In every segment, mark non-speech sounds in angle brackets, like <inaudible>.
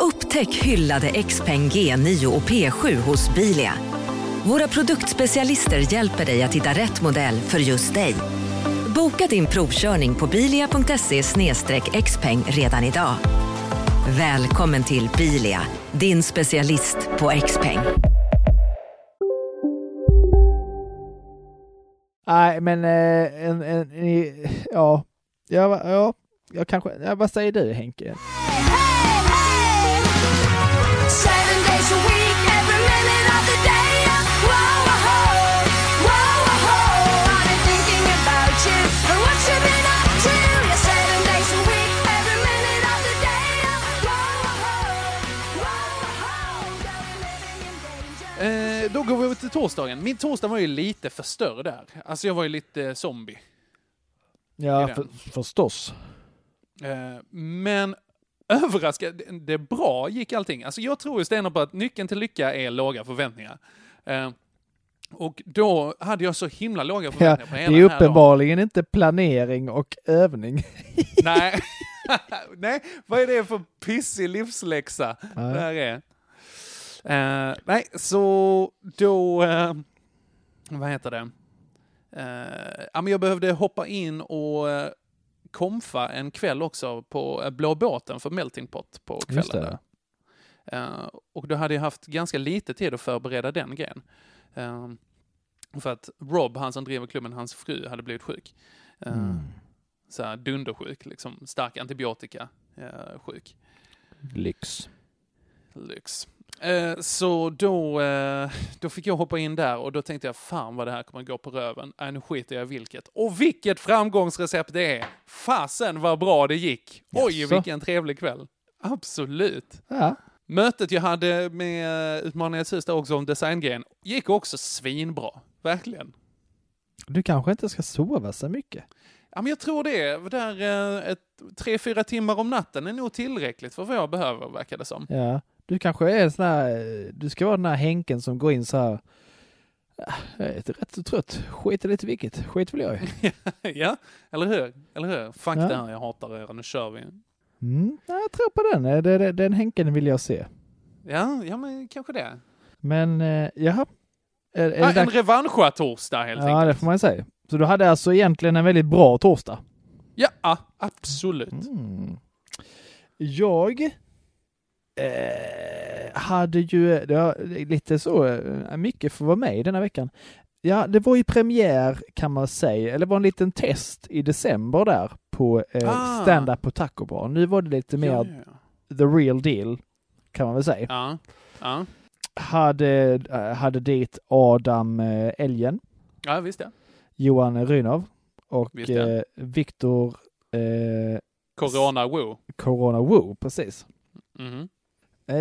Upptäck hyllade XPeng G9 och P7 hos Bilia. Våra produktspecialister hjälper dig att hitta rätt modell för just dig. Boka din provkörning på bilia.se xpeng redan idag. Välkommen till Bilia, din specialist på XPeng. Nej, men eh, en, en, en, ja, ja, ja, jag kanske, ja, vad säger du Henke? Då går vi över till torsdagen. Min torsdag var ju lite för större där. Alltså jag var ju lite zombie. Ja, för, förstås. Eh, men <laughs> överraskande, det bra gick allting. Alltså jag tror ju stenhårt på att nyckeln till lycka är låga förväntningar. Eh, och då hade jag så himla låga Ja, förväntningar på det hela är här dagen. uppenbarligen inte planering och övning. Nej. <laughs> nej, vad är det för pissig livsläxa Nej. det här är? Eh, nej, så då, eh, vad heter det? Eh, ja, men jag behövde hoppa in och uh, komfa en kväll också på uh, Blå båten för Melting Pot på kvällen. Eh, och då hade jag haft ganska lite tid att förbereda den grejen. Eh, för att Rob, han som driver klubben, hans fru hade blivit sjuk. Eh, Mm. Så här dundersjuk, liksom stark antibiotika eh, sjuk. Lyx. Lyx. Eh, så då, eh, då fick jag hoppa in där och då tänkte jag fan vad det här kommer gå på röven. Äh, nu skiter jag i vilket. Och vilket framgångsrecept det är! Fasen vad bra det gick! Oj, Jaså? vilken trevlig kväll. Absolut. Ja, Mötet jag hade med Utmaningens hus där också om designgrejen gick också svinbra. Verkligen. du kanske inte ska sova så mycket. Ja, men jag tror det. Där, eh, ett, tre, fyra timmar om natten är nog tillräckligt för vad jag behöver, verkar det som. Ja, du kanske är sån här, eh, du ska vara den här Henken som går in så här. "Ah, Jag är rätt så trött, skit i lite vilket, skit väl jag i." <laughs> ja, eller hur? Eller hur? Fuck Ja. det här, jag hatar er, nu kör vi. Mm, ja, jag tror på den, Eh, det, det, den Henken vill jag se. Ja, ja men kanske det. Men eh, jaha. Är, är Ah, det en revanschatorsdag helt Ja, det enkelt. får man ju säga. Så du hade alltså egentligen en väldigt bra torsdag? Ja, absolut. Mm. Jag eh, hade ju, det var lite så, eh, mycket för att vara med i denna veckan. Ja, det var ju premiär kan man säga, eller var en liten test i december där på eh, Ah. stand-up på Taco Bar. Nu var det lite mer Ja, ja, the real deal, kan man väl säga. ja. ja. Hade, eh, hade dit Adam eh, Elgen, ja visst ja. Johan Rynov och Visst, ja. eh, Viktor eh, Corona woo. Corona Woo, precis. Mhm. Eh,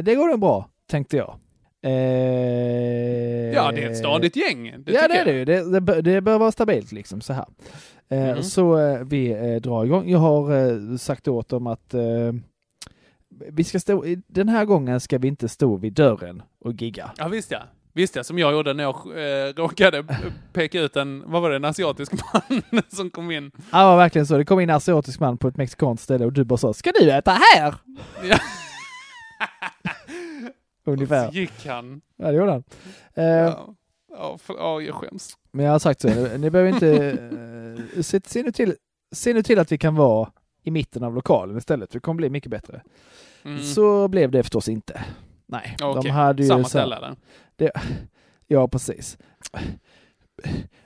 Det går nog bra, tänkte jag. Eh, Ja, det är ett stadigt gäng. Det ja, det är det ju. Det, det, bör- det bör vara stabilt liksom så här. Eh, Mhm. Så eh, vi eh, drar igång. Jag har eh, sagt åt dem att eh, vi ska stå, den här gången ska vi inte stå vid dörren och gigga. Ja, visst ja. Visst ja, som jag gjorde när jag eh, råkade peka ut en, vad var det, en asiatisk man <laughs> som kom in. Ja, verkligen så. Det kom in en asiatisk man på ett mexikanskt ställe och du bara sa, ska du äta här? Ja. Ungefär. Så gick han. Ja, det gjorde han. Eh, Ja, ja, för, ja jag skäms. Men jag har sagt så, ni- ni behöver inte... <laughs> eh, se, se, nu till, se nu till att vi kan vara i mitten av lokalen istället, det kommer bli mycket bättre. Mm. Så blev det förstås inte. Nej, Okej, de hade ju Samma ställe eller? Ja, precis.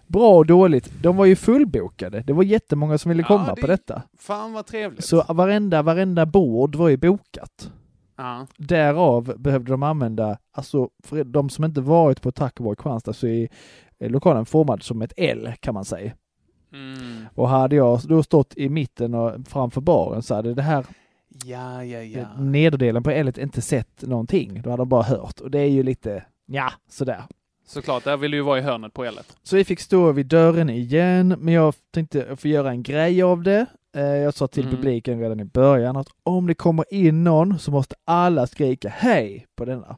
Bra och dåligt, de var ju fullbokade. Det var jättemånga som ville Ja, komma det- på detta. Fan vad trevligt. Så varenda, varenda bord var ju bokat. Ja. Därav behövde de använda, alltså för de som inte varit på Taco Bar i Kristianstad så är lokalen formad som ett L kan man säga. Mm. Och hade jag då stått i mitten och framför baren så hade det här Ja, ja, ja. Nederdelen på L inte sett någonting. Då hade de bara hört. Och det är ju lite, ja, sådär. Såklart, där vill du ju vara i hörnet på L. Så vi fick stå vid dörren igen, men jag tänkte få göra en grej av det. Eh, Jag sa till Mm. publiken redan i början att om det kommer in någon så måste alla skrika hej på denna.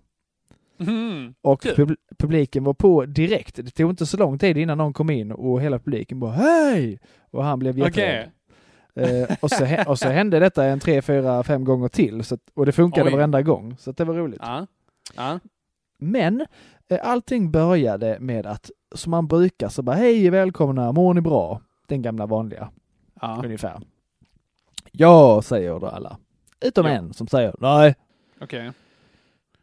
Mm. Och pub- publiken var på direkt. Det tog inte så lång tid innan någon kom in och hela publiken bara hej! Och han blev jätterädd. Eh, och, så, och så hände detta en tre, fyra, fem gånger till. Så att, och det funkade Oj. varenda gång. Så det var roligt. Ja. Ja. Men eh, allting började med att, som man brukar, så bara hej välkomna, mår ni bra? Den gamla vanliga, Ja. ungefär. Ja, säger då alla. Utom Ja. en som säger nej. Okej.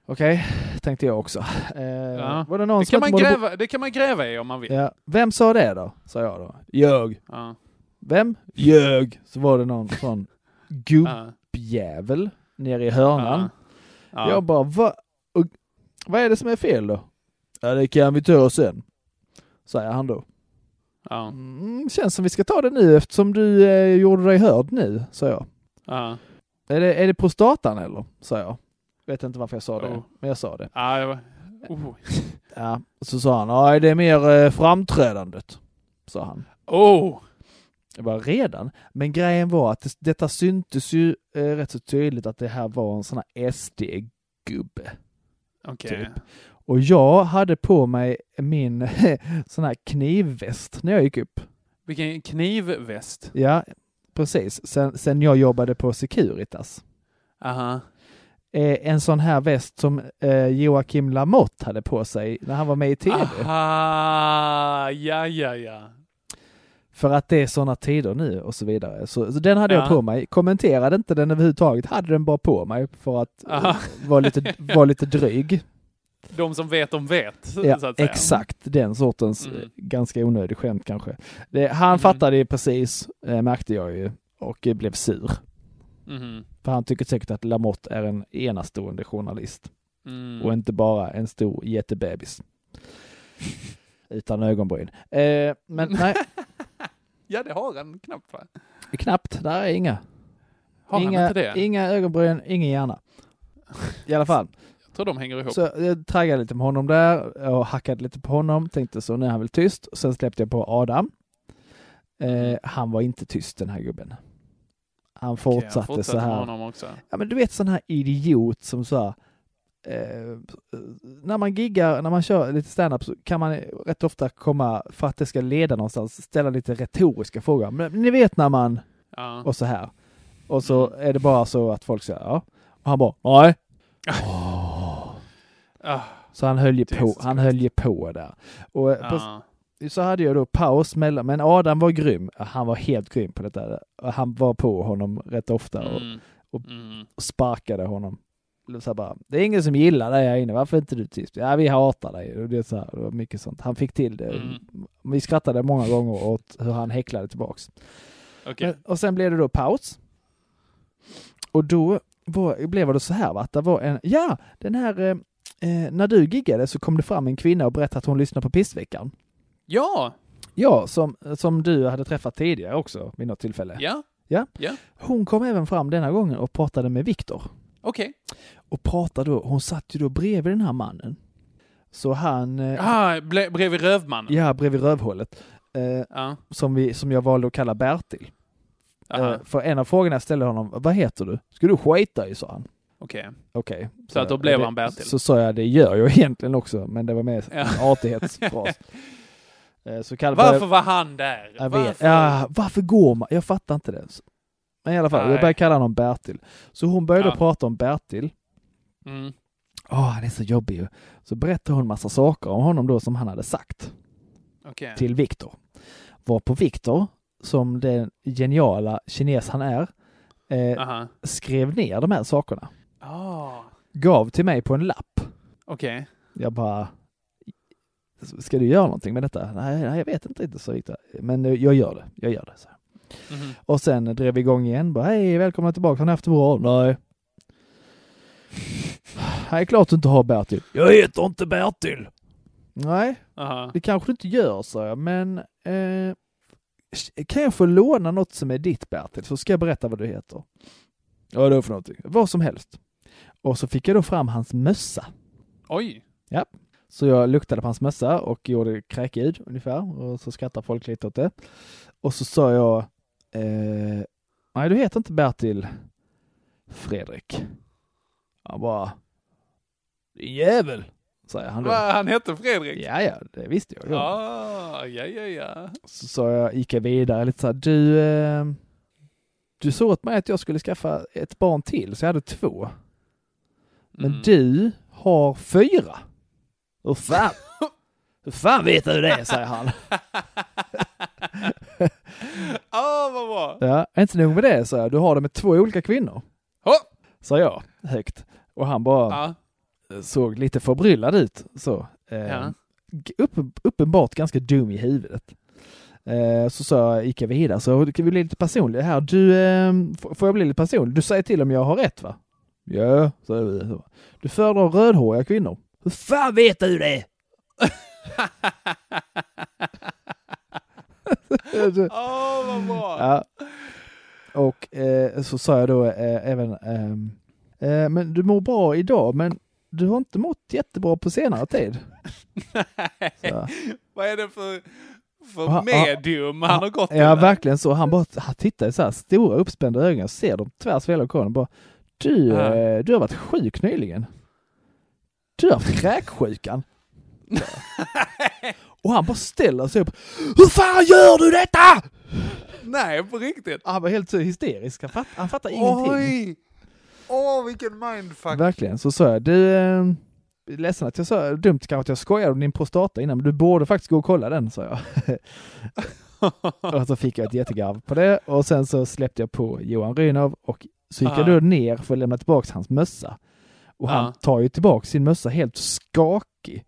Okej, tänkte jag också. Eh, Ja. Var det någon Det, kan man gräva, det kan man gräva i om man vill. Ja. Vem sa det då? Sa jag då. Jag. Ja. Vem? Jag. Så var det någon sån gubbjävel nere i hörnan. Ja. Jag bara, Va? Och, vad är det som är fel då? Ja, det kan vi ta sen. Säger han då. Ja. Mm, känns som vi ska ta det nu eftersom du eh, gjorde dig hörd nu, sa jag. Ja. Är det, är det prostatan eller? sa jag. Vet inte varför jag sa det, Oh. men jag sa det. Ja, det var... Oh. <laughs> Ja, så sa han, nej det är mer eh, framträdandet, sa han. oh! Det var redan, men grejen var att det, detta syntes ju eh, rätt så tydligt att det här var en sån här SD-gubbe. Okej. Typ. Och jag hade på mig min <laughs> sån här knivväst när jag gick upp. Vilken knivväst. Ja, precis. Sen, sen jag jobbade på Securitas. Aha. Eh, en sån här väst som eh, Joakim Lamotte hade på sig när han var med i TV. Aha, ja, ja, ja. För att det är såna tider nu och så vidare. Så, så den hade jag Ja. på mig. Kommenterade inte den överhuvudtaget. Hade den bara på mig för att vara lite, var lite dryg. De som vet, de vet. Ja, exakt den sortens Mm. eh, ganska onödig skämt kanske. Det, han Mm. fattade ju precis, eh, märkte jag ju, och eh, blev sur. Mhm. För han tycker säkert att Lamotte är en enastående journalist Mm. och inte bara en stor jättebebis. Utan ögonbryn. Eh, men <laughs> nej, Ja, det har han knappt va? knappt. Där är inga. Har han inga, inte det? inga ögonbryn, ingen hjärna. I alla fall. Jag tror de hänger ihop. Så jag traggade lite med honom där och hackade lite på honom. Tänkte så, nu är han väl tyst. Sen släppte jag på Adam. Mm. Eh, han var inte tyst den här gubben. Han Okej, jag fortsatte så här. Ja men du vet sån här idiot som så här, eh, när man giggar, när man kör lite stand-up så kan man rätt ofta komma, för att det ska leda någonstans, ställa lite retoriska frågor. Men ni vet när man, Ja. och så här. Och så är det bara så att folk säger ja. Och han bara, nej. <laughs> Ah, Så han höll ju på, han höll ju på där. Och eh, på, ja. så hade jag då paus mellan, men Adam var grym. Han var helt grym på detta. Och Han var på honom rätt ofta och Mm. och- Mm. sparkade honom. Så bara, det är ingen som gillar dig här inne, varför är inte du tyst? Ja, vi hatar dig. Och det, är så här, det var mycket sånt. Han fick till det. Mm. Vi skrattade många gånger åt hur han häcklade tillbaks. Okej. Men, och sen blev det då paus. Och då var, blev det så här va, att det var en, ja, den här, eh, eh, när du giggade så kom det fram en kvinna och berättade att hon lyssnade på Pissveckan. Ja, Ja, som, som du hade träffat tidigare också vid något tillfälle. ja, Hon kom även fram denna gången och pratade med Viktor. okej. Och pratade då, hon satt ju då bredvid den här mannen. Så han, eh, Ah, ble- bredvid Rövmannen? ja, bredvid rövhålet, eh, Ja. som, vi, som jag valde att kalla Bertil. Eh, för en av frågorna jag ställde honom, vad heter du? Ska du skita i, sa han. Okej. Okej. Så att då blev det- han Bertil. Så sa jag, det gör jag egentligen också, men det var mer Ja. en artighetsfras. <laughs> Eh, så kallade Varför var han där? Jag vet. Varför? Ja, varför går man? Jag fattar inte det. Men i alla fall, Nej. jag började kalla honom Bertil. Så hon började Ja. prata om Bertil. Mm. Åh, han är så jobbig ju. Så berättade hon massa saker om honom då som han hade sagt Okej. till Viktor. Var på Viktor, som den geniala kines han är, eh, skrev ner de här sakerna. Ah. Gav till mig på en lapp. Okej. Jag bara, ska du göra någonting med detta? Nej, nej jag vet inte riktigt så Viktor. Men eh, jag gör det, jag gör det. Så. Mhm. Och sen drev vi igång igen. Bara, hej, välkomna tillbaka. Har ni haft det bra? Nej. Nej, klart du inte har Bertil. Jag heter inte Bertil. Nej, Aha. det kanske du inte gör, sa jag. Men eh, kan jag få låna något som är ditt Bertil så ska jag berätta vad du heter. Ja, det var för någonting. Vad som helst. Och så fick jag då fram hans mössa. Oj. Så jag luktade på hans mössa och gjorde kräkljud ungefär och så skrattade folk lite åt det. Och så sa jag, eh, nej du heter inte Bertil Fredrik. Han bara, din jävel, säger han då. Va, han hette Fredrik? Ja, ja, det visste jag. Ja. Ah, ja, ja, ja. Så sa jag, gick jag vidare lite så här, du, eh, du sa åt mig att jag skulle skaffa ett barn till, så jag hade två. Men Mm. du har fyra. Hur fan, <laughs> hur fan vet du det, säger han. <laughs> Ah, vad bra. Ja, inte nog med det, så jag, du har det med två olika kvinnor, Oh. sa jag högt. Och han bara Ja. såg lite förbryllad ut. Så. Eh, Ja. upp, uppenbart ganska dum i huvudet. Eh, så sa jag, gick jag vidare, så kan vi bli lite personliga här. Du, eh, får jag bli lite personlig? Du säger till om jag har rätt va? Ja, sa vi. Du föredrar rödhåriga kvinnor. Hur fan vet du det? <laughs> Åh, vad bra. Ja. Och eh, så sa jag då eh, även, ehm, eh, men du mår bra idag, men du har inte mått jättebra på senare tid. <laughs> Vad är det för, för Ja, medium han har gått Ja, verkligen så. Han bara han tittade så här stora uppspända ögon, ser dem tvärs över hela bara du, eh, du har varit sjuk nyligen. Du har haft kräksjukan. <laughs> och han bara ställer sig upp. Hur fan gör du detta? Nej, på riktigt. Han var helt så hysterisk. Han, fatt, han fattar ingenting. Åh, vilken mindfuck. Verkligen. Så sa jag, du, eh, ledsen att jag sa, dumt kanske att jag skojade om din prostata innan, men du borde faktiskt gå och kolla den, sa jag. <laughs> och så fick jag ett jättegarv på det och sen så släppte jag på Johan Rynov och så gick jag Ah. då ner för att lämna tillbaks hans mössa. Och han Ah. tar ju tillbaks sin mössa helt skakig.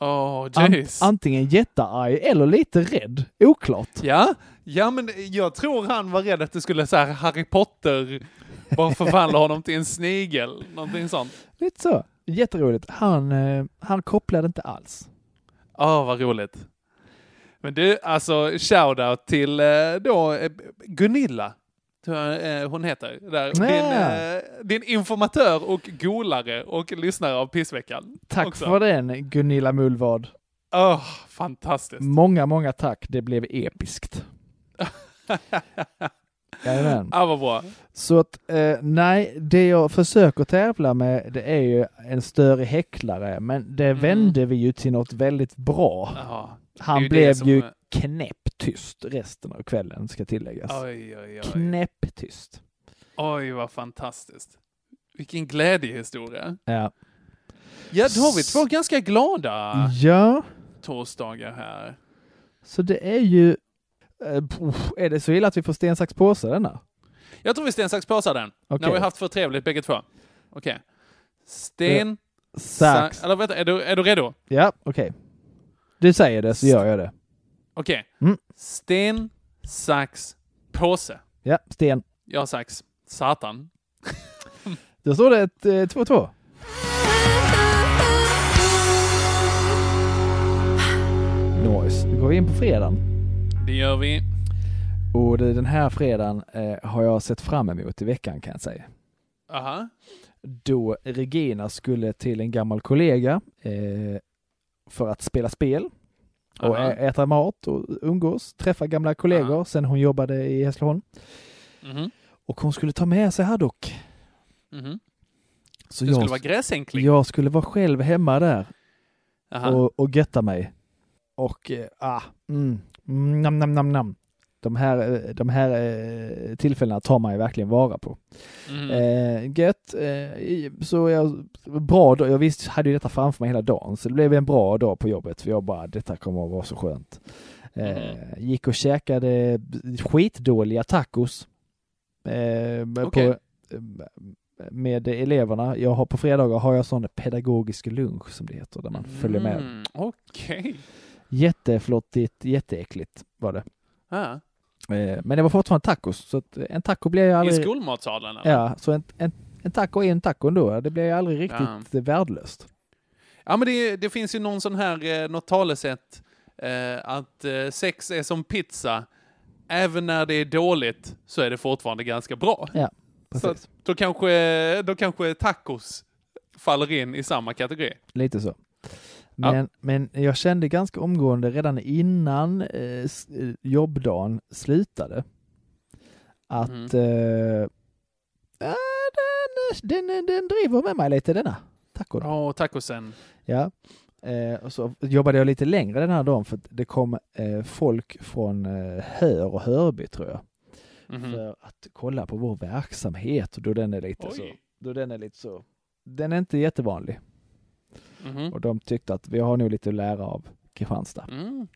Åh, An, jeez. antingen jättearg eller lite rädd. Oklart. Ja, ja men jag tror han var rädd att det skulle så här Harry Potter bara förvandla honom till en snigel, någonting sånt. Lite så. Jätteroligt. Han, eh, han kopplade inte alls. Åh, vad roligt. Men du, alltså shoutout till eh, då eh, Gunilla, tror jag eh, hon heter. Där. Din, eh, din informatör och golare och lyssnare av Pissveckan. Tack också. för den Gunilla Mullvad. Åh, fantastiskt. Många, många tack. Det blev episkt. <laughs> Jajamän. Ja, vad bra. Så att, eh, nej, det jag försöker tävla med det är ju en större häcklare, men det Mm. vände vi ju till något väldigt bra. Ja, Han ju blev ju knäpptyst resten av kvällen, ska tilläggas. oj, oj, oj. Knäpptyst. Oj, vad fantastiskt. Vilken glädjehistoria. Ja. Ja, då har vi två ganska glada ja, torsdagar här. så det är ju... Eh, är det så illa att vi får sten, sax, påse denna? Jag tror vi sten, sax, påse den. Okej. När vi har haft för trevligt bägge två. Okej. Sten, Sax. sax... Eller vänta, är du, är du redo? Ja, okej. Du säger det så gör jag det. Okej. Mm. Sten, sax, påse. Ja, sten. Jag har sax. Satan. <laughs> Då står det ett, eh, 2-2. Nice. Då går vi in på fredagen. Det gör vi. Och det, den här fredagen eh, har jag sett fram emot i veckan kan jag säga. Aha. Då Regina skulle till en gammal kollega eh, för att spela spel och ä- äta mat och umgås, träffa gamla kollegor Aha. sen hon jobbade i Hässleholm. Mhm. Och hon skulle ta med sig Haddock. Mhm. Så Du jag, skulle vara gräsänkling. jag skulle vara själv hemma där och, och götta mig. Och eh, ah, mm, mm, nam, nam, nam, nam. De här, eh, de här eh, tillfällena tar man ju verkligen vara på. Mhm. Eh, gött. Eh, så jag, bra dag. Jag visst hade ju detta framför mig hela dagen, så det blev en bra dag på jobbet. För jag bara, detta kommer att vara så skönt. Eh, Mhm. Gick och käkade skitdåliga tacos. Eh, med- Okej. på, eh, med eleverna. Jag har på fredagar har jag sån pedagogisk lunch som det heter, där man följer med. Mm, Okej. Jätteflottigt, jätteäckligt var det. Ja. Eh, men det var fortfarande tacos, så en taco blir jag I aldrig... skolmatsalen? eller? Ja, så en, en, en taco är en taco ändå. Det blir ju aldrig riktigt värdelöst. Ja, men det, det finns ju någon sån här, eh, något talesätt, eh, att eh, sex är som pizza. Även när det är dåligt så är det fortfarande ganska bra. Ja. precis. då kanske, då kanske tacos faller in i samma kategori. Lite så. Men, men jag kände ganska omgående redan innan eh, eh, jobbdagen slutade att Mhm. eh, ja, den, den, den driver med mig lite denna tacon. Ja, tacosen. Ja. Eh, och så jobbade jag lite längre den här dagen för det kom eh, folk från eh, Hör och Hörby tror jag. Mhm. För att kolla på vår verksamhet och då den är lite så. Oj. Då den är lite så. Den är inte jättevanlig Mhm. och de tyckte att vi har nog lite att lära av Kristianstad. Mm.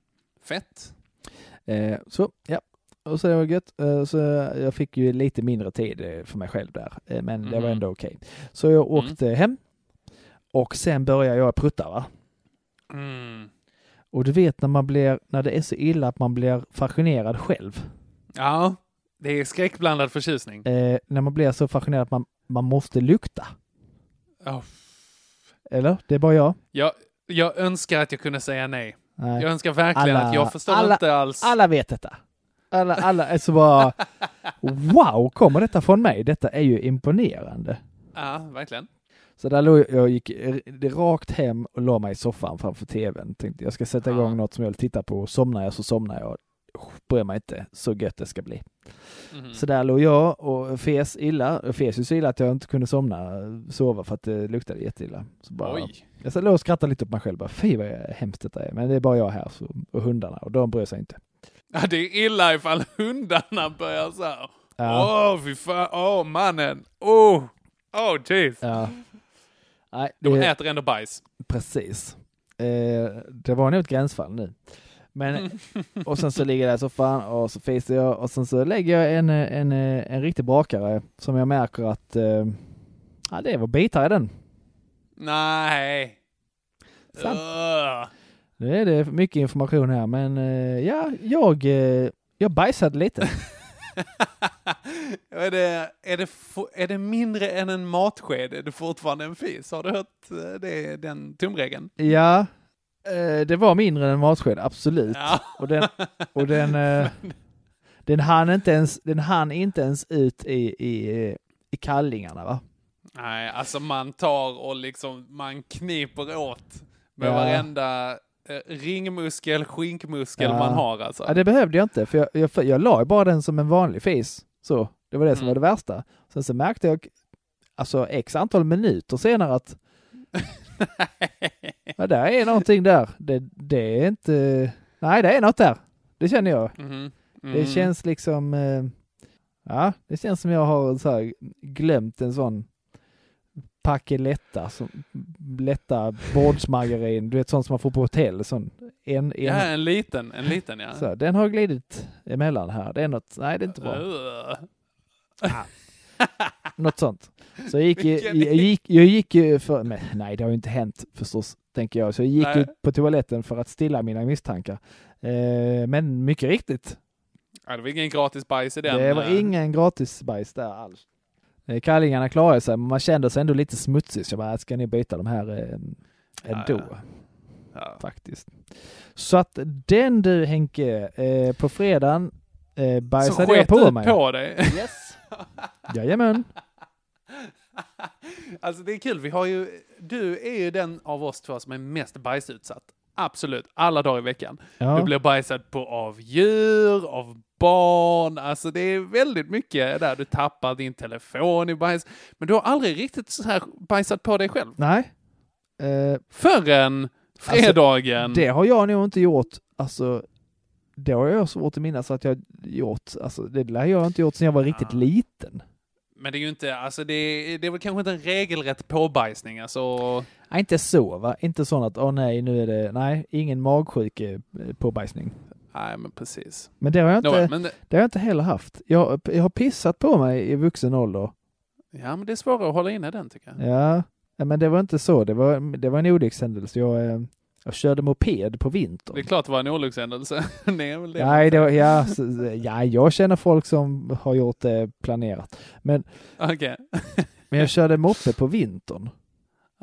Fett. Eh, så ja, och så det var gött. Eh, så jag fick ju lite mindre tid eh, för mig själv där, eh, men det var Mhm. ändå okej. Så jag Mm. åkte hem och sen började jag prutta va. Mm. Och du vet när man blir, när det är så illa att man blir fascinerad själv. Ja, det är skräckblandad förtjusning. Eh, när man blir så fascinerad att man, man måste lukta. Oh. Eller? Det är bara jag? Jag, jag önskar att jag kunde säga nej. Nej. Jag önskar verkligen Alla- att jag förstår alla- inte alls. Alla vet detta. Alla, alla är så bara Wow, kommer detta från mig? Detta är ju imponerande. Ja, verkligen. Så där låg jag, gick rakt hem och la mig i soffan framför tvn. Tänkte jag ska sätta Ja. igång något som jag vill titta på. Somnar jag så somnar jag. Bryr mig inte. Så gött det ska bli. Mhm. Så där låg jag och fes illa. Jag fes ju så illa att jag inte kunde somna, sova för att det luktade jätteilla. Så bara, Oj. Jag så låg och skrattade lite på mig själv. Bara, Fy vad hemskt detta är. Men det är bara jag här så, och hundarna och de bryr sig inte. Ja, det är illa ifall hundarna börjar så här. Åh, Ja. fy fan. Åh, mannen. Åh, åh, jeez. Ja. Nej, De det, äter ändå bajs. precis. Eh, det var nog ett gränsfall nu. Men, <laughs> och sen så ligger jag i soffan och så fiser jag och sen så lägger jag en, en, en riktig brakare som jag märker att eh, ja, det var bitar i den. Nej. Ugh. Nu är det mycket information här men eh, ja, jag, eh, jag bajsade lite. <laughs> är, det, är, det, är det mindre än en matsked är det fortfarande en fis? Har du hört det, den tumregeln? Ja, det var mindre än en matsked, absolut. Ja. Och den, <laughs> och den, eh, den, hann inte ens, den hann inte ens ut i, i, eh, i kallingarna va? Nej, alltså man tar och liksom, man kniper åt med Ja. varenda eh, ringmuskel, skinkmuskel Ja. man har alltså. Ja, det behövde jag inte, för jag, jag, jag la bara den som en vanlig fis. Så, det var det som Mm. var det värsta. Sen så märkte jag, alltså x antal minuter senare att <laughs> <laughs> ja, där är någonting där. Det, det är inte, nej det är något där. Det känner jag. Mhm. Det Mm. känns liksom, eh, ja, det känns som jag har så här, glömt en sån Pakeletta, som, lätta bordsmargarin, du vet sånt som man får på hotell. Sån, en, en, Ja, en liten, en liten ja. så, den har glidit emellan här. Det är något, nej det är inte bra. Ugh. Något sånt. Så jag gick, ju- Vilken- jag gick, jag gick ju för, men, nej det har ju inte hänt förstås, tänker jag. Så jag gick Nej. ut på toaletten för att stilla mina misstankar. Eh, men mycket riktigt, Ja, det var ingen gratis bajs i den. det var eh. ingen gratis bajs där alls. Eh, Kallingarna klarade sig, men man kände sig ändå lite smutsig. Så jag bara, ska ni byta de här eh, ändå? Ja, Ja. Faktiskt. Så att den du Henke, eh, på fredagen eh, Så bajsade sket jag på mig. på dig. Yes. Jajamän. <laughs> Alltså det är kul, vi har ju, du är ju den av oss två som är mest bajsutsatt. Absolut, alla dagar i veckan. Du Ja. blir bajsad på av djur, av barn, alltså det är väldigt mycket där. Du tappar din telefon i bajs. Men du har aldrig riktigt så här bajsat på dig själv. Nej. Eh, Förrän fredagen. Det har jag nog inte gjort, alltså det har jag svårt att minnas att jag gjort, alltså det lär jag inte gjort sedan jag var riktigt liten. Men det är ju inte, alltså det är, det är väl kanske inte en regelrätt påbajsning, alltså. Nej, inte så va, inte sån att åh nej nu är det, nej, ingen magsjuke eh, påbajsning. Nej, men precis. Men det har jag inte, Nå, men, det har jag inte heller haft. Jag, jag har pissat på mig i vuxen ålder. ja, men det är svårare att hålla inne den tycker jag. Ja, ja, men det var inte så, det var, det var en olyckshändelse. Jag, eh, jag körde moped på vintern. Det är klart det var en olyckshändelse. <laughs> väl det. Nej, det var, ja, så, ja, jag känner folk som har gjort det planerat. Men, Okej. <laughs> men jag körde moppe på vintern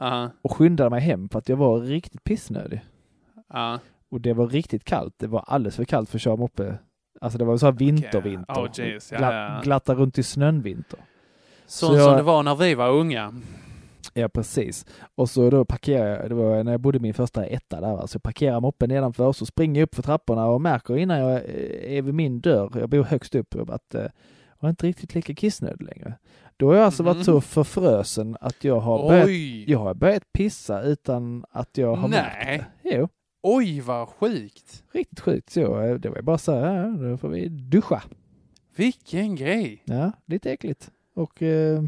Aha. och skyndade mig hem för att jag var riktigt pissnödig. Ja. Och det var riktigt kallt. Det var alldeles för kallt för att köra moppe. Alltså det var så här vinter, vinter. Oh, Gla-. Glatta runt i snön vinter. Sånt jag- som det var när vi var unga. Ja, precis. Och så då parkerar jag, det var när jag bodde i min första etta där, så jag parkerar moppen nedanför, så springer jag upp för trapporna och märker innan jag eh, är vid min dörr, jag bor högst upp, att eh, jag är inte riktigt lika kissnödig längre. Då har jag alltså varit Mhm. så förfrösen att jag har, börjat, jag har börjat pissa utan att jag har märkt Nej. det. Jo, Oj, vad sjukt! riktigt sjukt så. eh, Det var bara så här, då får vi duscha. Vilken grej! Ja, lite äckligt. Och eh,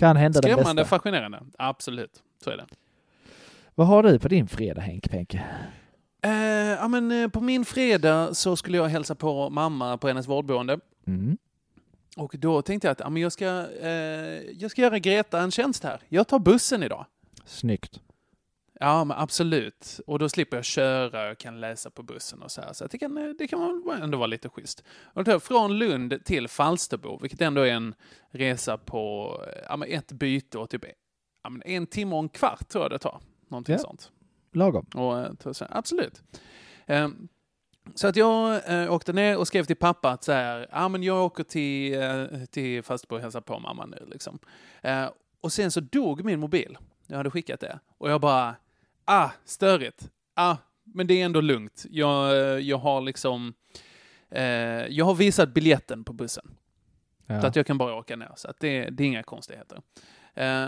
kan hända den Skrämmande bästa. fascinerande. Absolut, så är det. Vad har du på din fredag Henk Penke? Eh, ja, men, eh, på min fredag så skulle jag hälsa på mamma på hennes vårdboende. Mm. Och då tänkte jag att ja, men jag, ska, eh, jag ska göra Greta en tjänst här. Jag tar bussen idag. Snyggt. Ja, men absolut. Och då slipper jag köra, jag kan läsa på bussen och så här. Så det kan, det kan ändå vara lite schysst. Och då, från Lund till Falsterbo, vilket ändå är en resa på ja, ett byte och typ ja, en timme och en kvart tror jag det tar. Någonting Ja. sånt. Lagom. Och, eh, så- absolut. Ehm, Så att jag eh, åkte ner och skrev till pappa att så här, ah, men jag åker till, eh, till Falsterbo och hälsar på mamma nu. Liksom. Eh, och sen så dog min mobil. Jag hade skickat det. Och jag bara, ah, störigt. Ah, men det är ändå lugnt. Jag, eh, jag har liksom, eh, jag har visat biljetten på bussen. Ja. Så att jag kan bara åka ner. Så att det, det är inga konstigheter. Eh,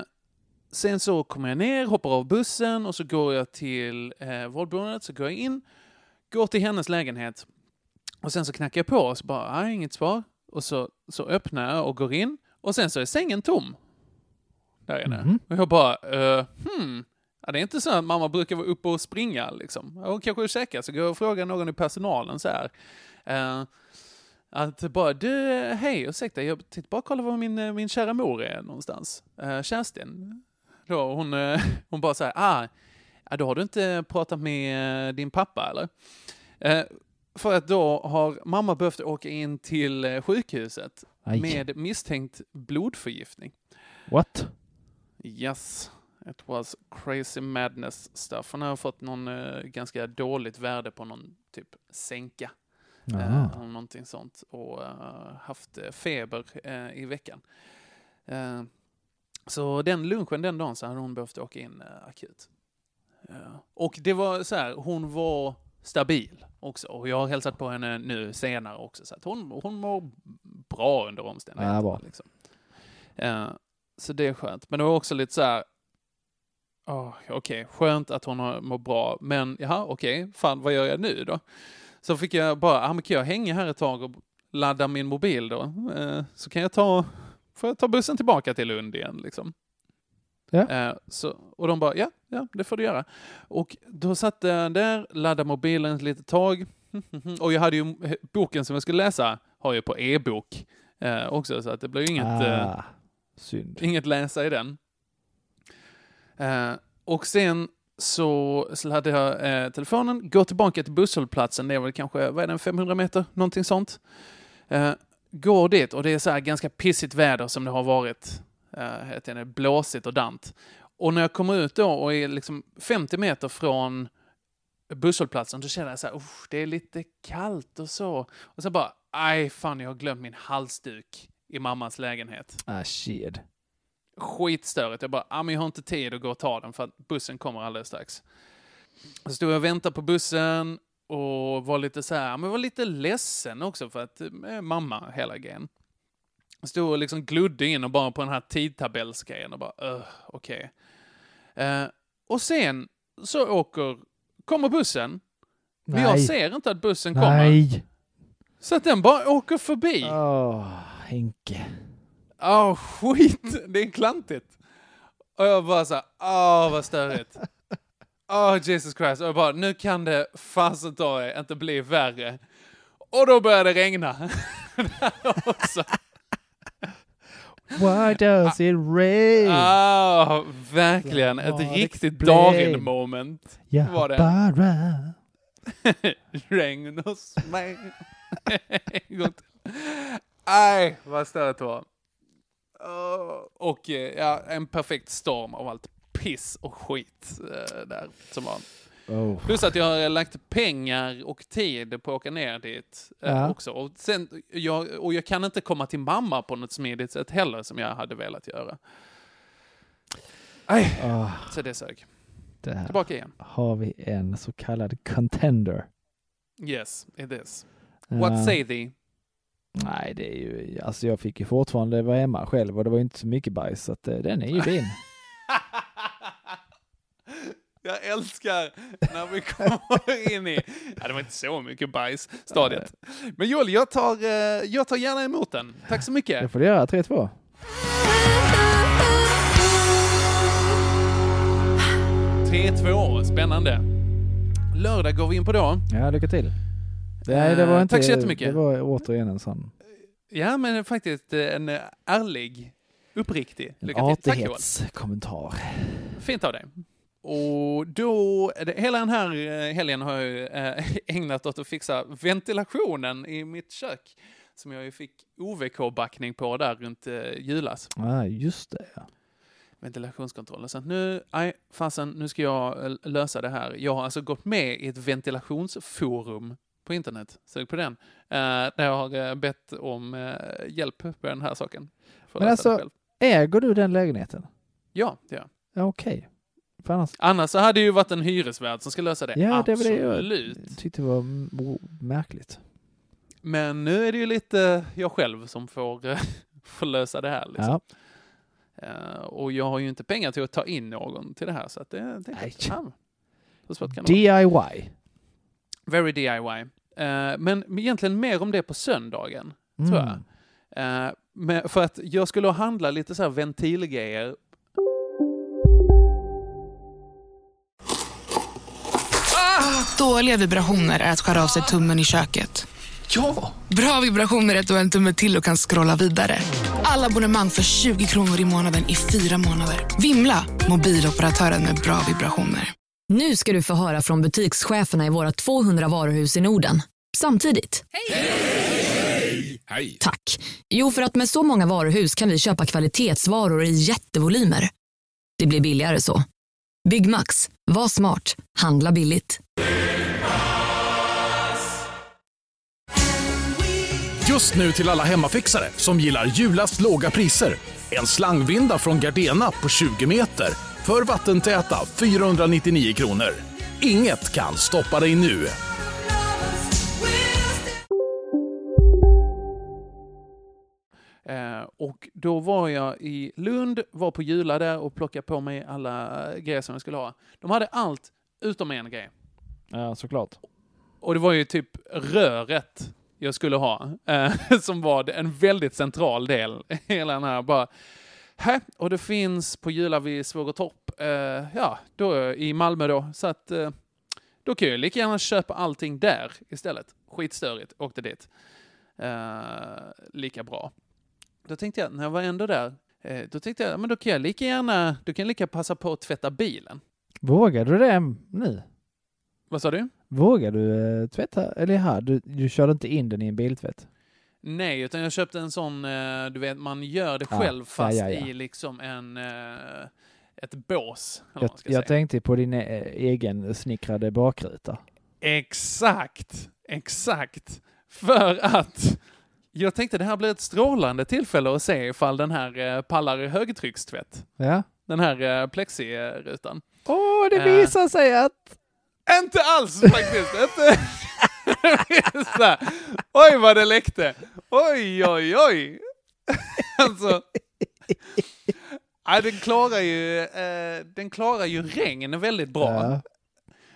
sen så kommer jag ner, hoppar av bussen och så går jag till eh, vårdboendet, så går jag in, går till hennes lägenhet och sen så knackar jag på och så bara, nej, inget svar. Och så, så öppnar jag och går in och sen så är sängen tom. Där inne. Mhm. Och jag bara, eh, hmm. Ja, det är inte så att mamma brukar vara uppe och springa liksom. Hon kanske är käka, så går jag och frågar någon i personalen så här. Eh, att bara, du, hej, ursäkta, jag tänkte bara kolla var min, eh, min kära mor är någonstans. Uh, Kerstin. Då, hon, eh, hon bara så här, ah, ja, då har du inte pratat med eh, din pappa eller? Eh, för att då har mamma behövt åka in till eh, sjukhuset Aj. med misstänkt blodförgiftning. What? Yes, it was crazy madness stuff. Hon har fått någon eh, ganska dåligt värde på någon typ sänka. Eh, eller någonting sånt. Och eh, haft feber i veckan. Så den lunchen den dagen så hade hon behövt åka in akut. Och det var så här, hon var stabil också. Och jag har hälsat på henne nu senare också. Så att hon, hon mår bra under omständigheterna. Ja. Liksom. Så det är skönt. Men det var också lite så här, oh, okej, skönt att hon har- mår bra, men jaha, okej, fan vad gör jag nu då? Så fick jag bara, ah, men kan jag hänga här ett tag och ladda min mobil då? Eh, så kan jag ta, får jag ta bussen tillbaka till Lund igen liksom. Ja. Eh, så, och de bara, ja, ja, det får du göra. Och då satt jag där, laddade mobilen ett litet tag. <laughs> Och jag hade ju boken som jag skulle läsa, har jag på e-bok eh, också, så att det blev ju inget... eh, ah. Inget läsa i den. Eh, och sen så hade jag eh, telefonen, går tillbaka till busshållplatsen, det är väl kanske, vad är det, 500 meter, någonting sånt. Eh, går dit och det är så här ganska pissigt väder som det har varit. Eh, blåsigt och dant. Och när jag kommer ut då och är liksom 50 meter från busshållplatsen, då känner jag så här, "Usch, det är lite kallt och så. Och så bara, aj fan, jag har glömt min halsduk i mammas lägenhet Ah, shit skitstörigt. Jag bara, ah, men jag har inte tid att gå och ta den för att bussen kommer alldeles strax. Så stod jag och väntade på bussen och var lite så här, men var lite ledsen också för att eh, mamma hela grejen. Stod och liksom glodde in och bara på den här tidtabellsgrejen och bara, uh, okej. Eh, och sen så åker, kommer bussen. Men jag Nej. ser inte att bussen kommer. Nej! Så att den bara åker förbi. Åh, Henke. Åh, skit! Det är klantigt. Och jag bara så här, åh vad störigt. Åh, Jesus Christ. Och jag bara, nu kan det fasen ta er inte bli värre. Och då började det regna. Också. <laughs> Why does it rain? Ah, verkligen. Ja, Ett riktigt Darin-moment. ja, var det. bara. <laughs> Regn hos mig. Aj, vad störigt det var. Åh, Och eh, ja, en perfekt storm av allt piss och skit eh, där som var. Oh. Plus att jag har lagt pengar och tid på att åka ner dit eh, Ja. också. Och, sen, jag, och jag kan inte komma till mamma på något smidigt sätt heller som jag hade velat göra. Nej, Ah, så det sög. det här Tillbaka igen. har vi en så kallad contender. Yes, it is. What say thee? Nej, det är ju, alltså jag fick ju fortfarande vara hemma själv och det var ju inte så mycket bajs så att eh, den är ju din. <laughs> Jag älskar när vi kommer in i, ja det var inte så mycket bajs, stadiet. Men Joel, jag tar, eh, jag tar gärna emot den. Tack så Det mycket. får du göra, 3-2. 3-2, spännande. Lördag går vi in på då. Ja, lycka till. Nej, det var Eh, inte, tack så jättemycket. Det var återigen en sån Ja, men faktiskt eh, en eh, ärlig, uppriktig en lycka Joel. artighetskommentar. Fint av dig. Och då, hela den här helgen har jag <laughs> ägnat åt att fixa ventilationen i mitt kök. Som jag ju fick OVK-backning på där runt julas. Ja, just det. Ja. Ventilationskontrollen. Så nu, nej, fasen, nu ska jag lösa det här. Jag har alltså gått med i ett ventilationsforum på internet. Sök på den. Eh, där jag har eh, bett om eh, hjälp på den här saken. Att Men alltså-. Äger du den lägenheten? Ja, det gör jag. Ja, okej. Annars, Annars så hade det ju varit en hyresvärd som ska lösa det. ja, det var det Absolut. jag tyckte var märkligt. Men nu är det ju lite jag själv som får, <laughs> får lösa det här. Liksom. Ja. Och jag har ju inte pengar till att ta in någon till det här. Så att det, det, Nej. ja, så svårt kan det. DIY. Very DIY. Eh, men egentligen mer om det på söndagen, tror jag. Mm. Eh, men för att jag skulle handla lite så här ventilgrejer. Dåliga vibrationer är att skära av sig tummen i köket. Ja! Bra vibrationer är att du har en tumme till och kan scrolla vidare. Alla abonnemang för 20 kronor i månaden i fyra månader. Vimla! Mobiloperatören med bra vibrationer. Nu ska du få höra från butikscheferna i våra 200 varuhus i Norden. Samtidigt. Hej! Tack. Jo, för att med så många varuhus kan vi köpa kvalitetsvaror i jättevolymer. Det blir billigare så. Byggmax. Var smart. Handla billigt. Just nu till alla hemmafixare som gillar julast låga priser. En slangvinda från Gardena på 20 meter för vattentäta 499 kronor. Inget kan stoppa dig nu. Eh, och då var jag i Lund, var på Jula där och plockade på mig alla grejer som jag skulle ha. De hade allt utom en grej. Ja, såklart. Och det var ju typ röret jag skulle ha, eh, <laughs> som var en väldigt central del i hela den här. Bara, här, och det finns på Jula vid Svågertorp, eh, ja, då i Malmö då, så att eh, då kan jag lika gärna köpa allting där istället. Skitstörigt, åkte dit. Eh, lika bra. Då tänkte jag, när jag var ändå där, eh, då tänkte jag, men då kan jag lika gärna, då kan jag lika passa på att tvätta bilen. Vågar du det nu? Vad sa du? Vågar du eh, tvätta? Eller ja, du, du körde inte in den i en biltvätt? Nej, utan jag köpte en sån, eh, du vet, man gör det Ja, själv ja, fast ja, ja. i liksom en, eh, ett bås. Jag, jag tänkte på din eh, egen snickrade bakruta. Exakt, exakt. För att jag tänkte det här blir ett strålande tillfälle att se ifall den här pallar högtryckstvätt. Ja. Den här plexirutan. Åh, det Eh. visar sig att... Inte alls faktiskt. <laughs> <laughs> här, oj vad det läckte. Oj, oj, oj. <laughs> alltså. Ja, den klarar ju, eh, den klarar ju regn väldigt bra. Ja.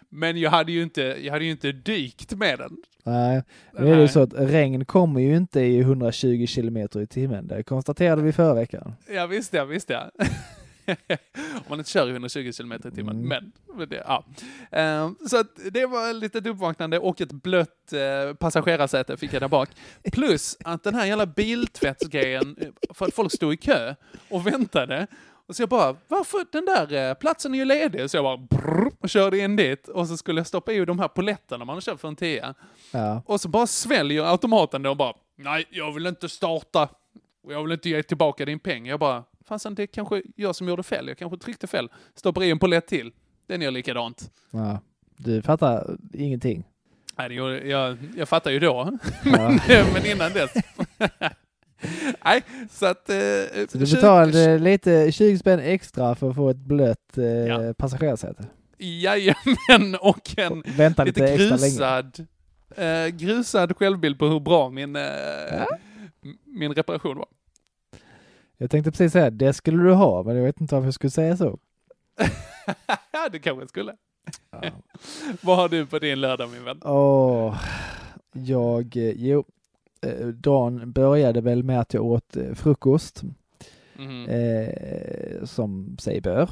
Men jag hade ju inte, jag hade ju inte dykt med den. Nej, nu är det ju så att regn kommer ju inte i 120 kilometer i timmen. Det konstaterade vi förra veckan. Ja, visst ja, visst ja. <laughs> <laughs> Om man inte kör i 120 km i timmen. Mm. Men, det, ja. Ehm, så det var ett litet uppvaknande och ett blött eh, passagerarsäte fick jag där bak. Plus att den här jävla biltvättsgrejen, för att folk stod i kö och väntade. Och så jag bara, varför den där eh, platsen är ju ledig? Så jag bara brrr, och körde in dit och så skulle jag stoppa i de här poletterna man har köpt för en tia. Ja. Och så bara sväljer automaten det och bara, nej, jag vill inte starta. Och jag vill inte ge tillbaka din peng. Jag bara, fasen det kanske jag som gjorde fel. Jag kanske tryckte fel. Stoppar i en polett till. Den gör likadant. Ja. Du fattar ingenting. Nej, gjorde, jag, jag fattar ju då, <laughs> Ja. men, men innan dess. <laughs> Nej, så att... Eh, Så du 20 betalade lite 20 spänn extra för att få ett blött eh, Ja. passagerarsäte. Jajamän, och en Vänta lite, lite grusad, eh, grusad självbild på hur bra min, eh, m- min reparation var. Jag tänkte precis säga det skulle du ha, men jag vet inte varför jag skulle säga så. ja, <laughs> det kanske jag skulle. Ja. <laughs> Vad har du på din lördag min vän? Åh, jag, eh, jo, eh, dagen började väl med att jag åt eh, frukost, Mhm, eh, som sig bör.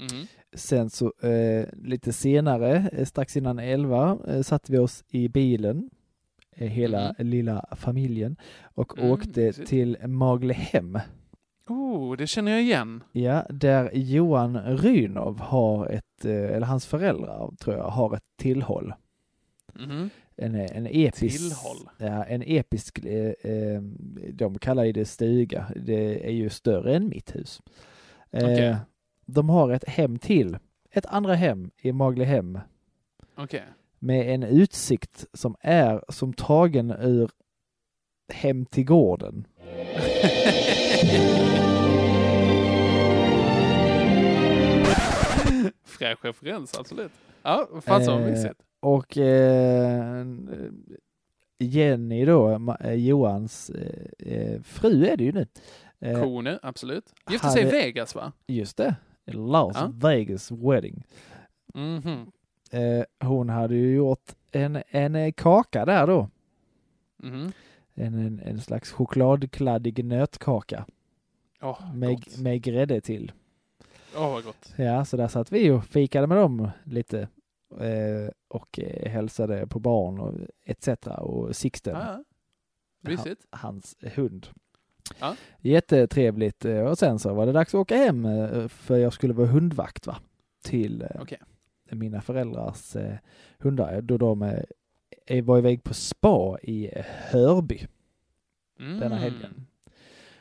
mhm. Sen så eh, lite senare, strax innan elva, eh, satte vi oss i bilen, hela lilla familjen, och Mm, åkte till Maglehem. Oh, det känner jag igen. Ja, där Johan Rynov har ett, eh, eller hans föräldrar tror jag, har ett tillhåll. Mhm. En, en episk, Tillhåll. Ja, en episk, eh, eh, de kallar det stuga, det är ju större än mitt hus. Eh, Okej. De har ett hem till, ett andra hem i Maglehem Okej. med en utsikt som är som tagen ur Hem till gården. <laughs> Fräsch referens, absolut. Ja, fan så Eh, mysigt. Och eh, Jenny då, eh, Johans eh, eh, fru är det ju nu. Eh, Kone, absolut. Gifte sig i Vegas va? Just det, Las Ja. Vegas wedding. Mhm. Eh, hon hade ju gjort en, en kaka där då. Mhm. En, en, en slags chokladkladdig nötkaka Åh, med, gott. med grädde till. Åh, vad gott. Ja, så där satt vi och fikade med dem lite eh, och eh, hälsade på barn och etc. och Sixten, Ja, ja. Hans hund. Ja. Jättetrevligt eh, och sen så var det dags att åka hem eh, för jag skulle vara hundvakt va? till Okej. mina föräldrars hundar då de var iväg på spa i Hörby Mm. denna helgen.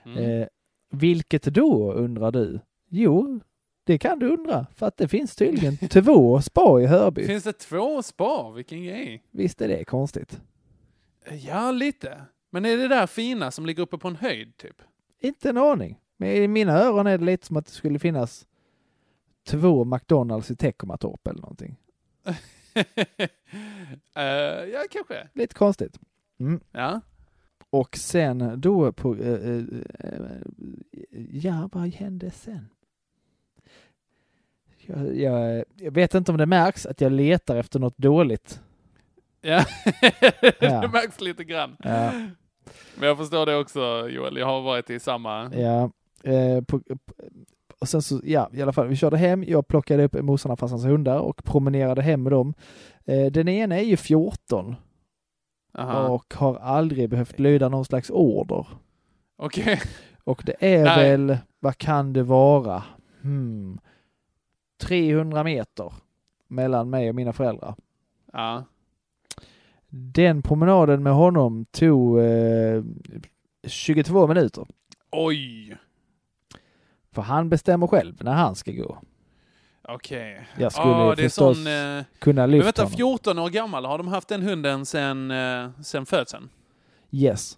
Mm. Vilket då undrar du? Jo, det kan du undra för att det finns tydligen <laughs> två spa i Hörby. Finns det två spa? Vilken grej. Visst är det konstigt? Ja, lite. Men är det där fina som ligger uppe på en höjd typ? Inte en aning. Men i mina öron är det lite som att det skulle finnas två McDonalds i Teckomatorp eller någonting. <laughs> Eh, ja, kanske. Lite konstigt. Mm. Ja. Och sen då på... eh, eh, eh, ja, vad hände sen? Jag, jag, jag vet inte om det märks att jag letar efter något dåligt. Ja, <laughs> Ja. det märks lite grann. Ja. Men jag förstår det också Joel, jag har varit i samma... Ja, eh, på, på, och sen så, ja, i alla fall, vi körde hem. Jag plockade upp morsan och farsans hundar och promenerade hem med dem. Eh, den ena är ju 14 Aha. och har aldrig behövt lyda någon slags order. Okej. <laughs> Och det är Nej. väl, vad kan det vara? Hmm, 300 meter mellan mig och mina föräldrar. Ja. Den promenaden med honom tog eh, 22 minuter. Oj. För han bestämmer själv när han ska gå. Okej. Jag skulle Ja, det är förstås sån... Eh... kunna Men lyfta vänta, honom. 14 år gammal, har de haft den hunden sen, eh, sen födseln? Yes.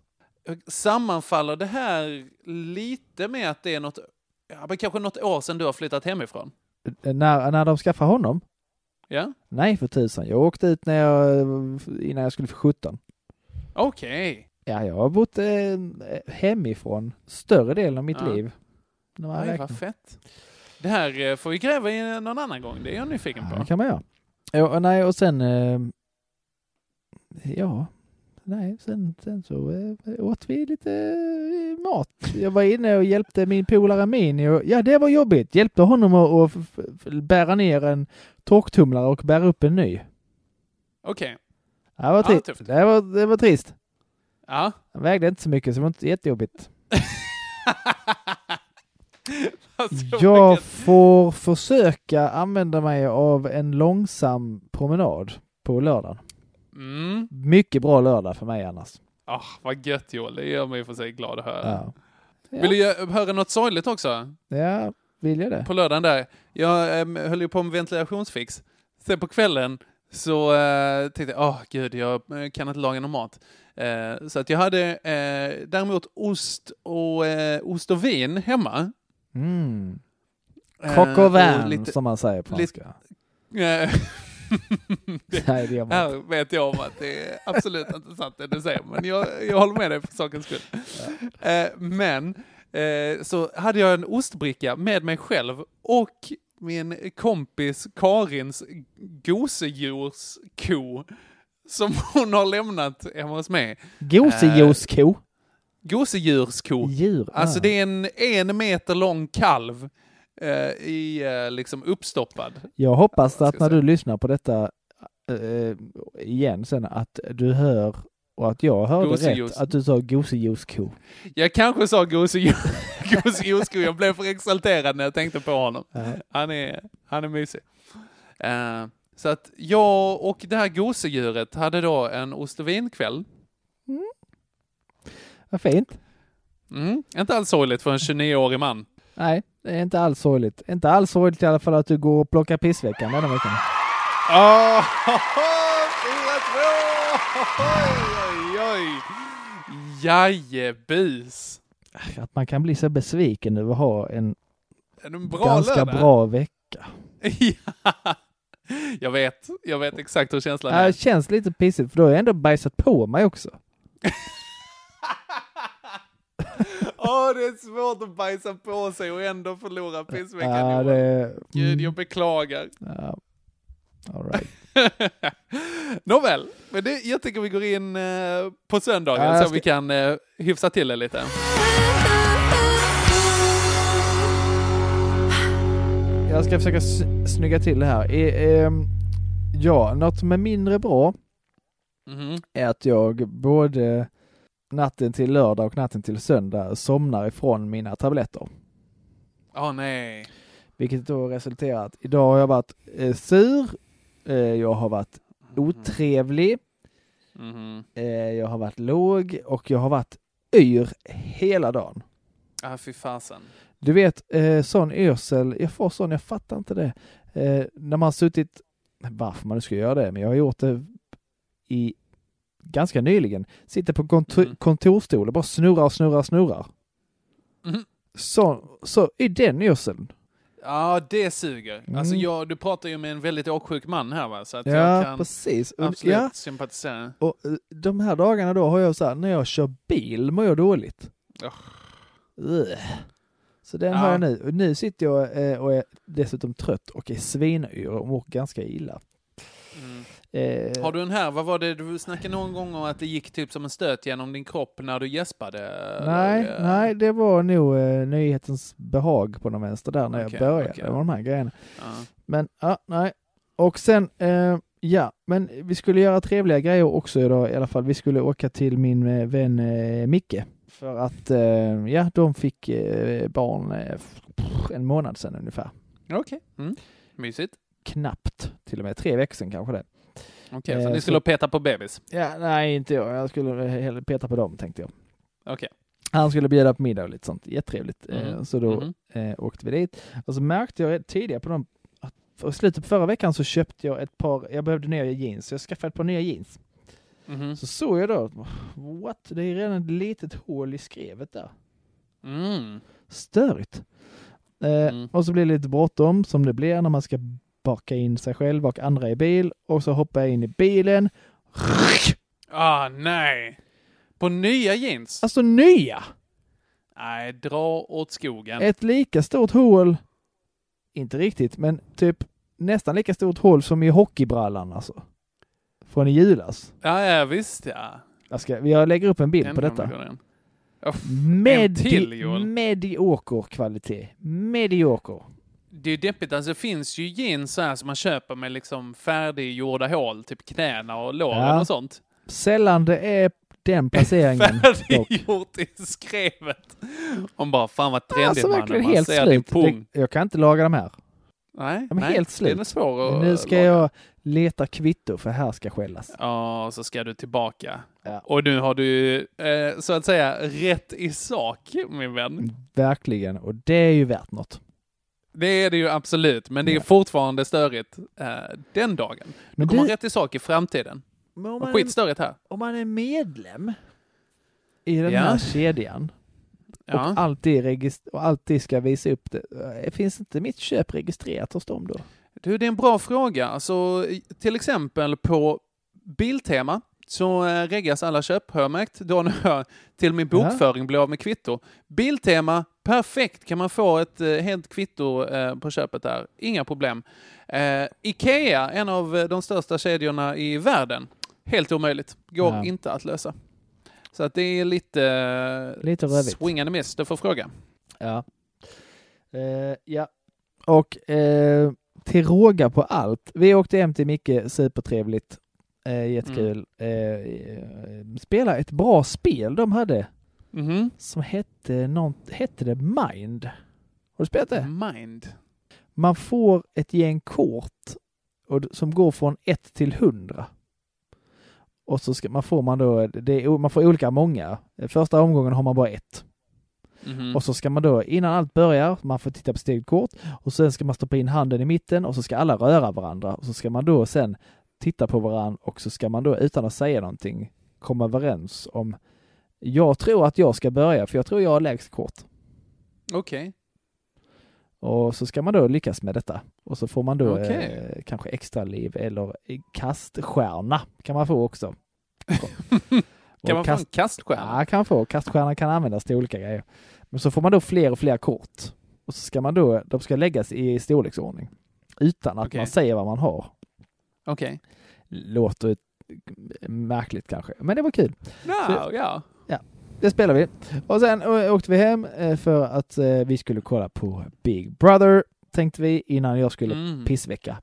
Sammanfaller det här lite med att det är något, ja, men kanske något år sedan du har flyttat hemifrån? När, när de skaffade honom? Ja? Nej för tusan. Jag åkte ut när jag, innan jag skulle få 17. Okej. Ja, jag har bott eh, hemifrån större delen av mitt Ja. liv. När man vad fett. Det här eh, får vi gräva i någon annan gång, det är jag nyfiken Ja, det på. kan man göra. Ja, och nej, och sen... Eh, ja, nej, sen, sen så eh, åt vi lite mat. Jag var inne och hjälpte min polare Mini ja, det var jobbigt. Hjälpte honom att, att bära ner en torktumlare och bära upp en ny. Okej. Det var, Ja, trist. tufft. det var, det var trist. Ja. Han vägde inte så mycket så det var inte jättejobbigt. <laughs> <laughs> Jag får försöka använda mig av en långsam promenad på lördagen. Mm. Mycket bra lördag för mig annars. Ah, vad gött Joel, det gör mig för sig glad att höra. Ja. Vill du höra något sorgligt också? Ja, vill jag det? På lördagen där. Jag äm, höll ju på med ventilationsfix. sen på kvällen så eh, tänkte jag, åh gud, jag eh, kan inte laga någon mat. Eh, så att jag hade eh, däremot ost och, ost och vin hemma. Mm. Eh, Coq au och vin, lite- som man säger på lite- franska. Eh, <laughs> det, Nej, här vet jag om att det är absolut inte sant det du säger, men jag, jag håller med dig för sakens skull. Eh, men eh, så hade jag en ostbricka med mig själv och min kompis Karins gosedjursko som hon har lämnat hemma hos mig. Gosedjursko. Gosedjursko. Djur. Alltså ah. det är en en meter lång kalv eh, i eh, liksom uppstoppad. Jag hoppas att när jag du lyssnar på detta eh, igen sen att du hör och att jag hörde Gosedjurs. rätt att du sa gosedjursko. Jag kanske sa gosedjur- <laughs> gosedjursko, jag blev för exalterad när jag tänkte på honom. Ja. Han är, han är mysig. Eh, så att jag och det här gosedjuret hade då en ost och vinkväll. Vad fint. Mm, inte alls sorgligt för en 29-årig man. Nej, det är inte alls sorgligt. Inte alls sorgligt i alla fall att du går och plockar pissveckan denna veckan. Oh, 4-2! Oj, oj, oj. Jajebus. Att man kan bli så besviken över att ha en En bra ganska lördag. bra vecka. ja. <laughs> Jag vet, jag vet exakt hur känslan Ja, är. Det känns lite pissigt för då har jag ändå bajsat på mig också. <laughs> <laughs> Åh, det är svårt att bajsa på sig och ändå förlora pissveckan. Ja, det... Gud, mm, jag beklagar. ja. All right. <laughs> Nåväl, men det, jag tycker vi går in eh, på söndagen Ja, jag så ska- vi kan eh, hyfsa till det lite. Jag ska försöka snygga till det här. E, ehm, ja, något som är mindre bra Mhm. är att jag både natten till lördag och natten till söndag somnar ifrån mina tabletter. Åh nej. Vilket då resulterar att idag har jag varit eh, sur, eh, jag har varit otrevlig, Mhm. eh, jag har varit låg och jag har varit yr hela dagen. Ah, fy fasen. Du vet, eh, sån yrsel, jag får sån, jag fattar inte det. Eh, när man har suttit, varför man nu ska göra det, men jag har gjort det i ganska nyligen. Sitter på kontor, Mm. kontorstol och bara snurrar och snurrar och snurrar. Mhm. Så, så är den yrseln. Ja, det suger. Mm. Alltså, jag, du pratar ju med en väldigt åksjuk man här va? Så att Ja, jag kan precis. Absolut ja, sympatisera. och eh, de här dagarna då har jag så här, när jag kör bil mår jag dåligt. Ugh. Så den Ja. har jag nu. Och nu sitter jag eh, och är dessutom trött och är svinyr och mår ganska illa. Eh, Har du en här, vad var det, du snackade någon gång om att det gick typ som en stöt genom din kropp när du gäspade? Nej, eller? nej, det var nog eh, nyhetens behag på den vänster där när Okej, jag började okej. med de här grejerna. Ja. Men ja, nej. Och sen, eh, ja, men vi skulle göra trevliga grejer också idag i alla fall. Vi skulle åka till min eh, vän eh, Micke. För att, eh, ja, de fick eh, barn en månad sedan ungefär. Okej, mm. mysigt. Knappt, till och med tre veckor sedan kanske det. Okej, Eh, så ni så- skulle peta på bebis? Ja, nej, inte jag. Jag skulle hellre peta på dem tänkte jag. Okej. Han skulle bjuda på middag och lite sånt. Jättetrevligt. Eh, Mhm. Så då eh, åkte vi dit. Och så märkte jag tidigare på dem i slutet på förra veckan så köpte jag ett par, jag behövde nya jeans, så jag skaffade ett par nya jeans. Mhm. Så såg jag då, what? Det är redan ett litet hål i skrevet där. Mm. Störigt. Eh, Mm. Och så blir det lite bråttom som det blir när man ska baka in sig själv och andra i bil. Och så hoppar jag in i bilen. Ah, nej. På nya jeans? Alltså nya! Nej, dra åt skogen. Ett lika stort hål, inte riktigt, men typ nästan lika stort hål som i hockeybrallan alltså. Från i julas. Ja, ja, visst ja. Jag, ska, jag lägger upp en bild Den på detta. en till, Medi Joel. medioker kvalitet. Medioker. Det är ju deppigt, alltså det finns ju jeans så här som man köper med liksom färdiggjorda hål, typ knäna och låren Ja. och sånt. Sällan det är den placeringen. <laughs> Färdiggjort i skrevet. Om bara, fan vad trendigt Alltså man helt ser slut. pung. Det, jag kan inte laga de här. Nej, De är nej, helt slut. Den är svår att Nu ska laga. jag leta kvitto för här ska skällas. Ja, så ska du tillbaka. Ja. Och nu har du, eh, så att säga, rätt i sak, min vän. Verkligen. Och det är ju värt något. Det är det ju absolut, men det är Ja. fortfarande störigt eh, den dagen. Men kommer du- rätt i sak i framtiden. Men om man, skitstörigt här. om man är medlem i den Ja. här kedjan Ja. och, alltid regist- och alltid ska visa upp det, eh, finns inte mitt köp registrerat hos dem då? Du, det är en bra fråga. Alltså, till exempel på Biltema så eh, reggas alla köp, har jag märkt, då när jag till min Ja. bokföring blir av med kvitto. Biltema, perfekt, kan man få ett eh, helt kvitto eh, på köpet där. Inga problem. Eh, Ikea, en av de största kedjorna i världen, helt omöjligt. Går Ja. inte att lösa. Så att det är lite, Lite rövigt. swing and miss, du får fråga. Ja. Ja. Och till råga på allt, vi åkte hem till Micke, supertrevligt, eh, jättekul. Eh, spela ett bra spel de hade Mhm. som hette, något, hette det Mind. Har du spelat det? Mind. Man får ett gäng kort och, som går från 1 till 100. Och så ska, man får man då, det man får olika många. Första omgången har man bara ett. Mhm. Och så ska man då, innan allt börjar, man får titta på sitt eget kort och sen ska man stoppa in handen i mitten och så ska alla röra varandra och så ska man då sen titta på varandra och så ska man då utan att säga någonting komma överens om jag tror att jag ska börja för jag tror jag har lägst kort. Okej. Och så ska man då lyckas med detta. Och så får man då Okej. eh, kanske extra liv eller kaststjärna kan man få också. <laughs> Kan man få en kast- kaststjärna? Ja, kan man få. Kaststjärna kan användas till olika grejer. Men så får man då fler och fler kort. Och så ska man då, de ska läggas i storleksordning. Utan att Okej. man säger vad man har. Okej. Låter märkligt kanske, men det var kul. Ja, ja. Det spelar vi. Och sen å- åkte vi hem eh, för att eh, vi skulle kolla på Big Brother, tänkte vi, innan jag skulle Mm. pissvecka.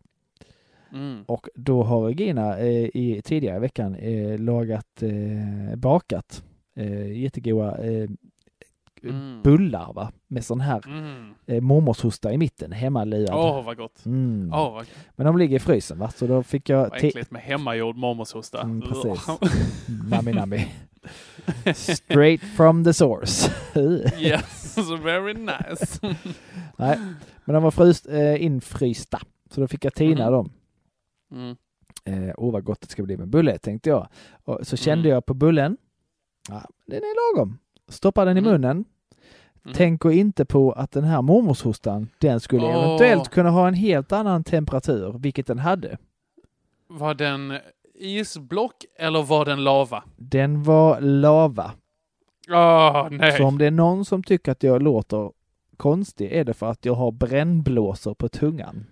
Mm. Och då har Regina eh, i tidigare veckan eh, lagat, eh, bakat eh, jättegoda eh, Mm. bullar va? med sån här Mm. eh, mormorshosta i mitten, hemmalirad. Åh, vad gott. Mm. Åh, vad, Men de ligger i frysen va? Så då fick jag... vad äckligt med hemmagjord mormorshosta. Mm, precis. Nami nami. <laughs> Straight from the source. <laughs> yes, <laughs> very nice. Nej, men de var fryst, eh, infrysta. Så då fick jag tina Mhm. dem. Mm. Eh, Åh vad gott det ska bli med bulle, tänkte jag. Och så kände Mm. jag på bullen, ja, den är lagom. Stoppar den i Mm. munnen. Mm. Tänker inte på att den här mormorshostan, den skulle Åh. eventuellt kunna ha en helt annan temperatur, vilket den hade. Var den isblock eller var den lava? Den var lava. Åh, nej. Så om det är någon som tycker att jag låter konstig är det för att jag har brännblåsor på tungan.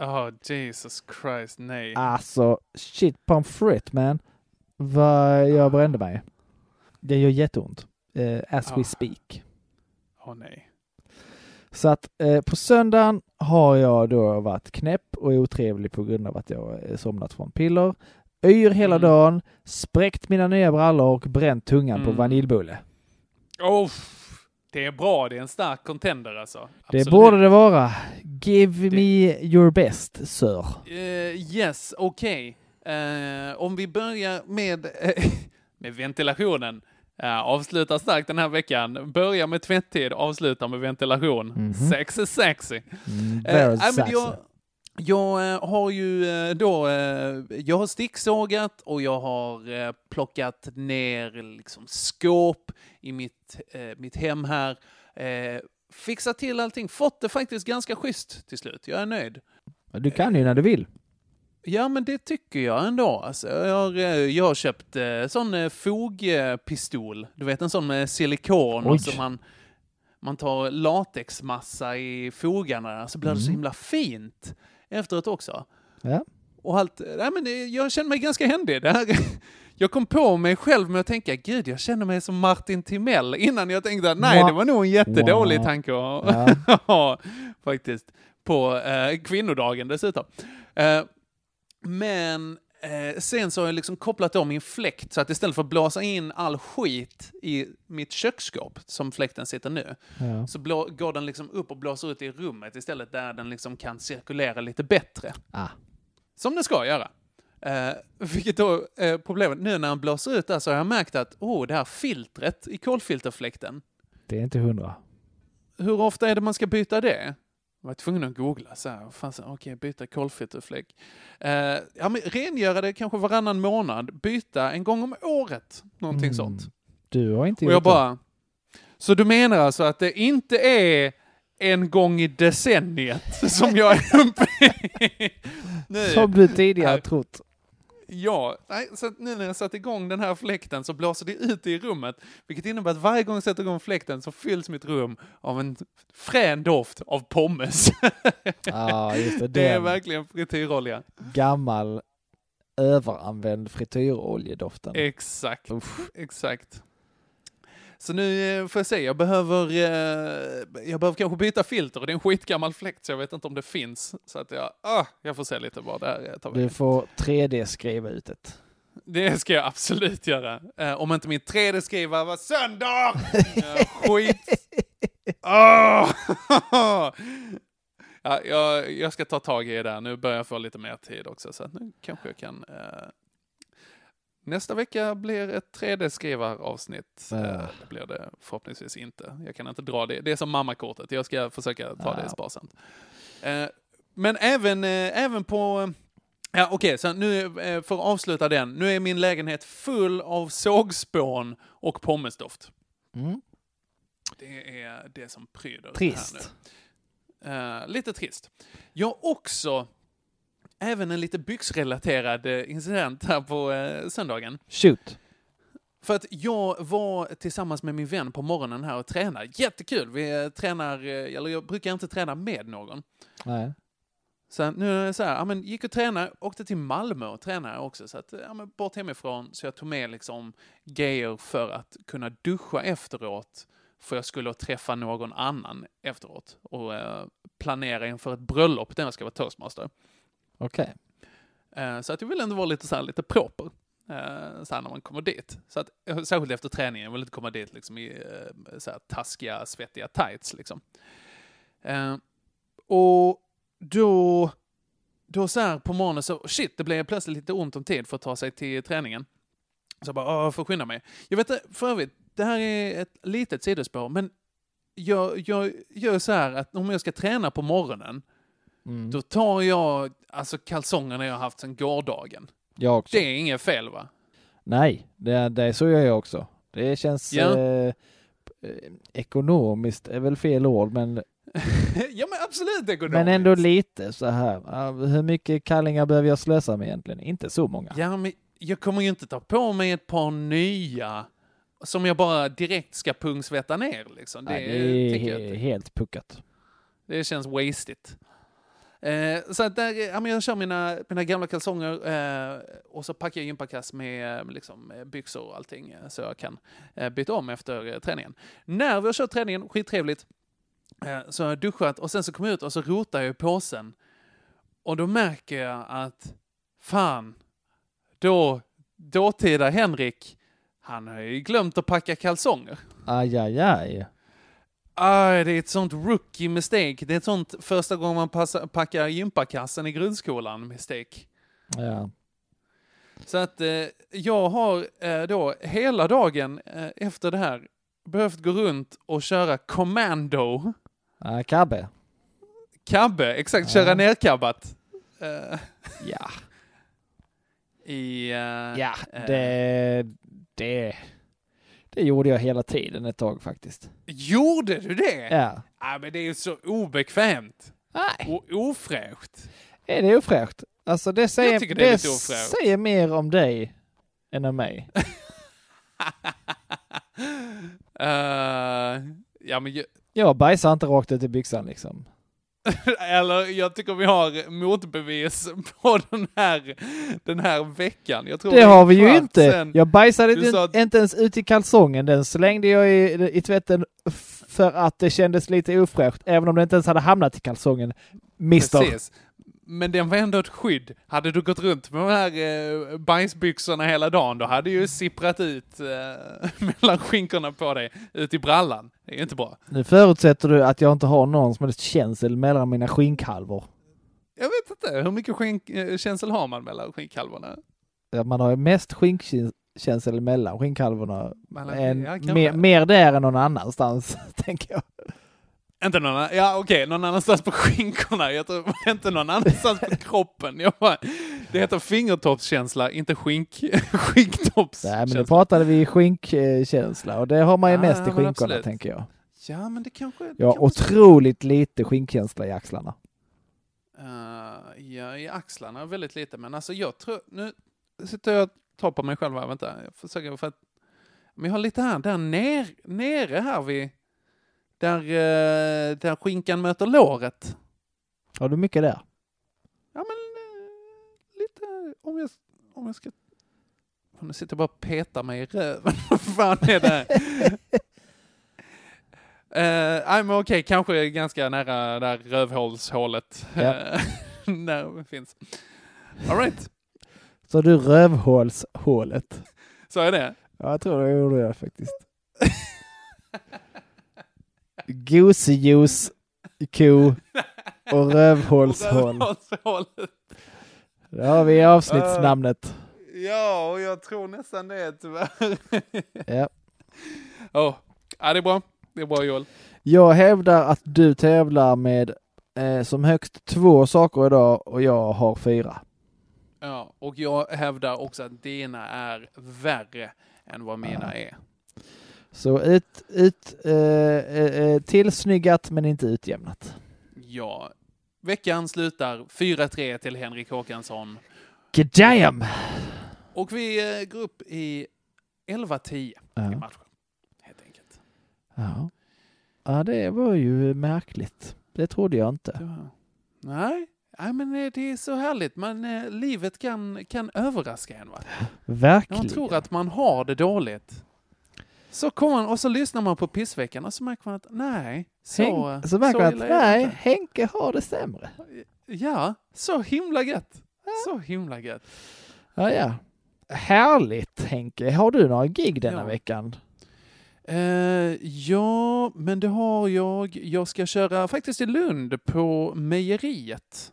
Åh, Jesus Christ, nej. Alltså, shit pommes frites man. Vad jag brände mig. Det gör jätteont. Eh, as Ah. we speak. Åh, nej. Så att eh, på söndagen har jag då varit knäpp och otrevlig på grund av att jag eh, somnat från piller. Yr hela Mm. dagen, spräckt mina nya brallor och bränt tungan på Mm. vaniljbulle. Oh, det är bra, det är en stark contender alltså. Det Absolut. borde det vara. Give me your best, sir. Eh, yes, okej. Eh, om vi börjar med, eh, <laughs> med ventilationen. Uh, avslutar starkt den här veckan. Börjar med tvättid, avslutar med ventilation. Mhm. Sexy, sexy. Mm, Eh, very men sexy. Jag, jag eh, har ju eh, då, eh, jag har sticksågat och jag har eh, plockat ner liksom skåp i mitt, eh, mitt hem här. Eh, fixat till allting, fått det faktiskt ganska schysst till slut. Jag är nöjd. Du kan ju när du vill. Ja, men det tycker jag ändå. Alltså, jag, har, eh, jag har köpt eh, sån eh, fogpistol. Du vet en sån med silikon Oj. och så man, man tar latexmassa i fogarna så blir det så Mm. himla fint efteråt också. Ja. Och allt, nej men jag känner mig ganska händig. Det här, <laughs> jag kom på mig själv med att tänka, gud jag känner mig som Martin Timell innan jag tänkte att nej, det var nog en jättedålig Wow. tanke att Ja. <laughs> faktiskt. På eh, kvinnodagen dessutom. Eh, men eh, sen så har jag liksom kopplat om min fläkt så att istället för att blåsa in all skit i mitt köksskåp, som fläkten sitter nu, Ja. så blå, går den liksom upp och blåser ut i rummet istället där den liksom kan cirkulera lite bättre. Ah. Som den ska göra. Eh, vilket då är problemet. Nu när den blåser ut där så har jag märkt att oh, det här filtret i kolfilterfläkten, Det är inte hundra. hur ofta är det man ska byta det? Jag var tvungen att googla så här, okej, byta kolfilterfläck. Eh, ja, men rengöra det kanske varannan månad, byta en gång om året, någonting Mm. sånt. Du har inte Och jag gjort det. så du menar alltså att det inte är en gång i decenniet som jag är uppe i? Nu. <laughs> Som du tidigare trott. Ja, nej, så nu när jag satt igång den här fläkten så blåser det ut i rummet, vilket innebär att varje gång jag sätter igång fläkten så fylls mitt rum av en frän doft av pommes. Ja, <laughs> just det. det är verkligen frityrolja. gammal överanvänd frityroljedoften. Exakt, Uff. exakt. Så nu eh, får jag se, jag behöver, eh, jag behöver kanske byta filter och det är en skitgammal fläkt så jag vet inte om det finns. Så att jag, ah, jag får se lite vad det här eh, tar Du får 3D-skriva ut det. Det ska jag absolut göra. Om inte min 3D-skrivare var sönder! <laughs> Skit! Åh! <laughs> ja, jag, jag ska ta tag i det där. Nu börjar jag få lite mer tid också. Så nu kanske jag kan... Eh, nästa vecka blir ett 3D-skrivaravsnitt. Ja. Eh, det blir det förhoppningsvis inte. Jag kan inte dra det. Det är som mammakortet. Jag ska försöka ta det Ja. sparsamt. Eh, men även, eh, även på... Ja, okej, så nu för att avsluta den. Nu är min lägenhet full av sågspån och pommesdoft. Mm. Det är det som pryder det här Trist. nu. Lite trist. Jag har också även en lite byxrelaterad eh, incident här på eh, söndagen. Shoot. För att jag var tillsammans med min vän på morgonen här och tränade. Jättekul! Vi eh, tränar, eller jag brukar inte träna med någon. Nej. Så nu är det så här, ja, men gick och tränade, åkte till Malmö och tränade också. Så att, ja, men bort hemifrån, så jag tog med liksom grejer för att kunna duscha efteråt. För jag skulle träffa någon annan efteråt och eh, planera inför ett bröllop där jag ska vara toastmaster. Okej. Okay. så att jag vill ändå vara lite så här, lite proper. Eh, så här när man kommer dit. Så att, eh, särskilt efter träningen, jag vill inte komma dit liksom i så här taskiga, svettiga tights liksom. Och då, då så här på morgonen så, shit, det blev plötsligt lite ont om tid för att ta sig till träningen. Så jag bara, "Åh, jag får skynda mig. Jag vet för övrigt, det här är ett litet sidospår, men jag, jag gör så här att om jag ska träna på morgonen, Mm. då tar jag alltså kalsongerna jag haft sedan gårdagen. Jag också. Det är inget fel va? Nej, det, det så gör jag också. Det känns Ja. eh, eh, ekonomiskt, är väl fel ord, men, <laughs> ja men absolut ekonomiskt. men ändå lite så här. Hur mycket kallingar behöver jag slösa med egentligen? Inte så många. Ja men jag kommer ju inte ta på mig ett par nya som jag bara direkt ska pungsvetta ner liksom. Det, Nej, det är he- helt puckat. Det känns wasted. Eh, så att där, ja, men jag kör mina, mina gamla kalsonger eh, och så packar jag gympakass med eh, liksom, eh, byxor och allting eh, så jag kan eh, byta om efter eh, träningen. När vi har kört träningen, skittrevligt, eh, så har jag duschat och sen så kommer jag ut och så rotar jag i påsen. Och då märker jag att fan, då, dåtida Henrik, han har ju glömt att packa kalsonger. Aj, aj, aj. Ah, det är ett sånt rookie mistake. Det är ett sånt första gången man passar, packar gympakassen i grundskolan mistake. Ja. Så att eh, jag har eh, då hela dagen eh, efter det här behövt gå runt och köra commando. Ah, Kabbe. Kabbe, exakt, köra Ja. nerkabbat. Eh, Ja. <laughs> I... eh, Ja, eh, det, det, det gjorde jag hela tiden ett tag faktiskt. Gjorde du det? Ja. Ah, men det är ju så obekvämt. Nej. Och ofräscht. Är det ofräscht? Alltså det säger, det ofräscht. säger mer om dig än om mig. <laughs> Eh, ja, men jag, Jag bajsar inte rakt ut i byxan liksom. <laughs> Eller jag tycker vi har motbevis på den här, den här veckan. Jag tror Det är har vi ju inte. sen. Jag bajsade inte, att- inte ens ut i kalsongen. Den slängde jag i, i tvätten för att det kändes lite ofräscht, även om det inte ens hade hamnat i kalsongen. Mister. Precis. Men den var ändå ett skydd. Hade du gått runt med de här eh, bajsbyxorna hela dagen, då hade ju sipprat ut eh, <laughs> mellan skinkorna på dig, ut i brallan. Det är ju inte bra. Nu förutsätter du att jag inte har någon som helst känsel mellan mina skinkhalvor. Jag vet inte, hur mycket skink, eh, känsel har man mellan skinkhalvorna? Ja, Man har ju mest skinkkänsel mellan skinkhalvorna. Mellan- Än, ja, mer, mer där än någon annanstans, <laughs> tänker jag. Inte någon annan, ja okej, någon annanstans på skinkorna. Jag tror <laughs> inte någon annanstans på <laughs> kroppen. Jag bara, det heter fingertoppskänsla, inte skink, <laughs> Nej, men nu skinktoppskänsla. pratade vi skinkkänsla och det har man ju Ja, mest i skinkorna absolut. tänker jag. Ja, men det kanske... det kanske- otroligt lite skinkkänsla i axlarna. Eh, ja, i axlarna väldigt lite, men alltså jag tror... Nu sitter jag och tar på mig själv här, vänta. Jag försöker för att... Men jag har lite här, där ner, nere här vid... Där, eh, där skinkan möter låret. Har du mycket där? Ja, men eh, lite... Om jag, om jag ska... Nu sitter jag bara och petar mig i röven. <laughs> Vad fan är det? <laughs> Nej men okej, kanske ganska nära där rövhålshålet. Ja. <laughs> där det finns. All right. Så du rövhålshålet? så är det. Ja, jag tror det gjorde jag faktiskt. Gosejuice, ko och rövhålshål. Där har vi avsnittsnamnet. Ja, och jag tror nästan det tyvärr. Ja. <laughs> oh. Ja, det är bra. Det är bra Joel. Jag hävdar att du tävlar med eh, som högst två saker idag och jag har fyra. Ja, och jag hävdar också att dina är värre än vad mina är. Så ut, ut, eh, eh, eh, tillsnyggat men inte utjämnat. Ja. Veckan slutar 4-3 till Henrik Håkansson. Gadam! Och vi eh, går upp i 11-10 i Ja. matchen. Helt enkelt. Ja. ja, det var ju märkligt. Det trodde jag inte. Var- Nej, Nej, men eh, det är så härligt. Man, eh, livet kan, kan överraska en. Va? När Verkligen. man tror att man har det dåligt. Så kommer man och så lyssnar man på pissveckan och så märker man att nej, så, Henk, så märker man att det nej. Henke har det sämre. Ja, så himla gött. Så himla gött. Ja, ja. Härligt Henke. Har du några gig denna Ja. veckan? Eh, ja, men det har jag. Jag ska köra faktiskt i Lund på Mejeriet.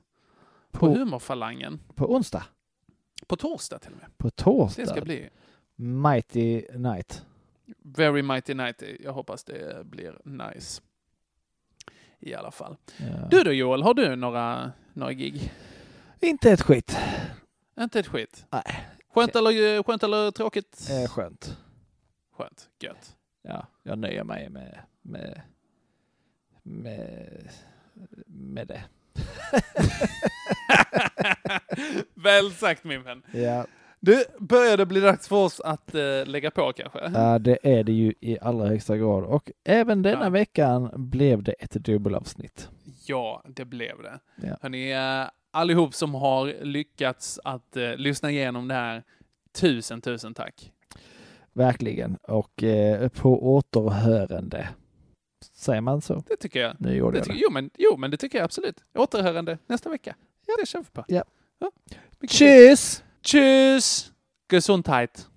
På, På- Humorfalangen. På onsdag? På torsdag till och med. På Det torsdag? ska bli Mighty Night. Very mighty night. Jag hoppas det blir nice. I alla fall. Ja. Du då Joel, har du några, några gig? Inte ett skit. Inte ett skit? Nej. Skönt eller, skönt eller tråkigt? Eh, skönt. Skönt, gött. Ja, jag nöjer mig med, med, med, med det. <laughs> Väl sagt min vän. Ja. Du, börjar det bli dags för oss att eh, lägga på kanske? ja, det är det ju i allra högsta grad. Och även denna Ja. veckan blev det ett dubbelavsnitt. Ja, det blev det. Ja. Hörni, eh, allihop som har lyckats att eh, lyssna igenom det här, tusen, tusen tack. Verkligen. Och eh, på återhörande. Säger man så? Det tycker jag. Nu gjorde Det jag det. jo, men, jo, men det tycker jag absolut. Återhörande nästa vecka. Det kör vi på. Ja. Mycket Tjus! Tschüss! Gesundheit!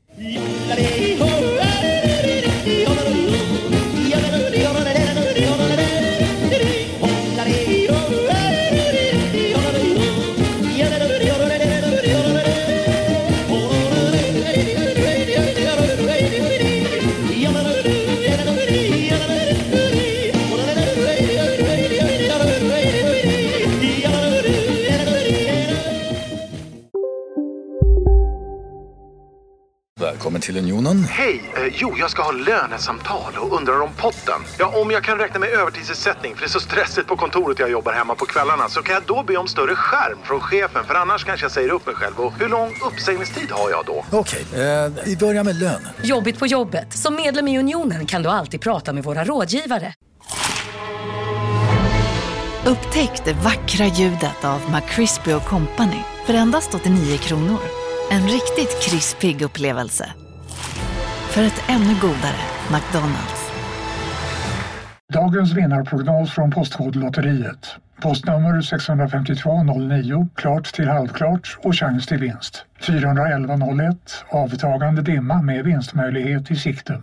Välkommen till Unionen. Hej! Eh, jo, jag ska ha lönesamtal och undrar om potten. Ja, om jag kan räkna med övertidsersättning för det är så stressigt på kontoret jag jobbar hemma på kvällarna så kan jag då be om större skärm från chefen för annars kanske jag säger upp mig själv. Och hur lång uppsägningstid har jag då? Okej, eh, vi börjar med lön. Jobbigt på jobbet. Som medlem i Unionen kan du alltid prata med våra rådgivare. Upptäck det vackra ljudet av McCrispy Company för endast 89 kronor. En riktigt krispig upplevelse. För ett ännu godare McDonalds. Dagens vinnarprognos från Postkodlotteriet. Postnummer 65209, klart till halvklart och chans till vinst. 41101, avtagande dimma med vinstmöjlighet i sikte.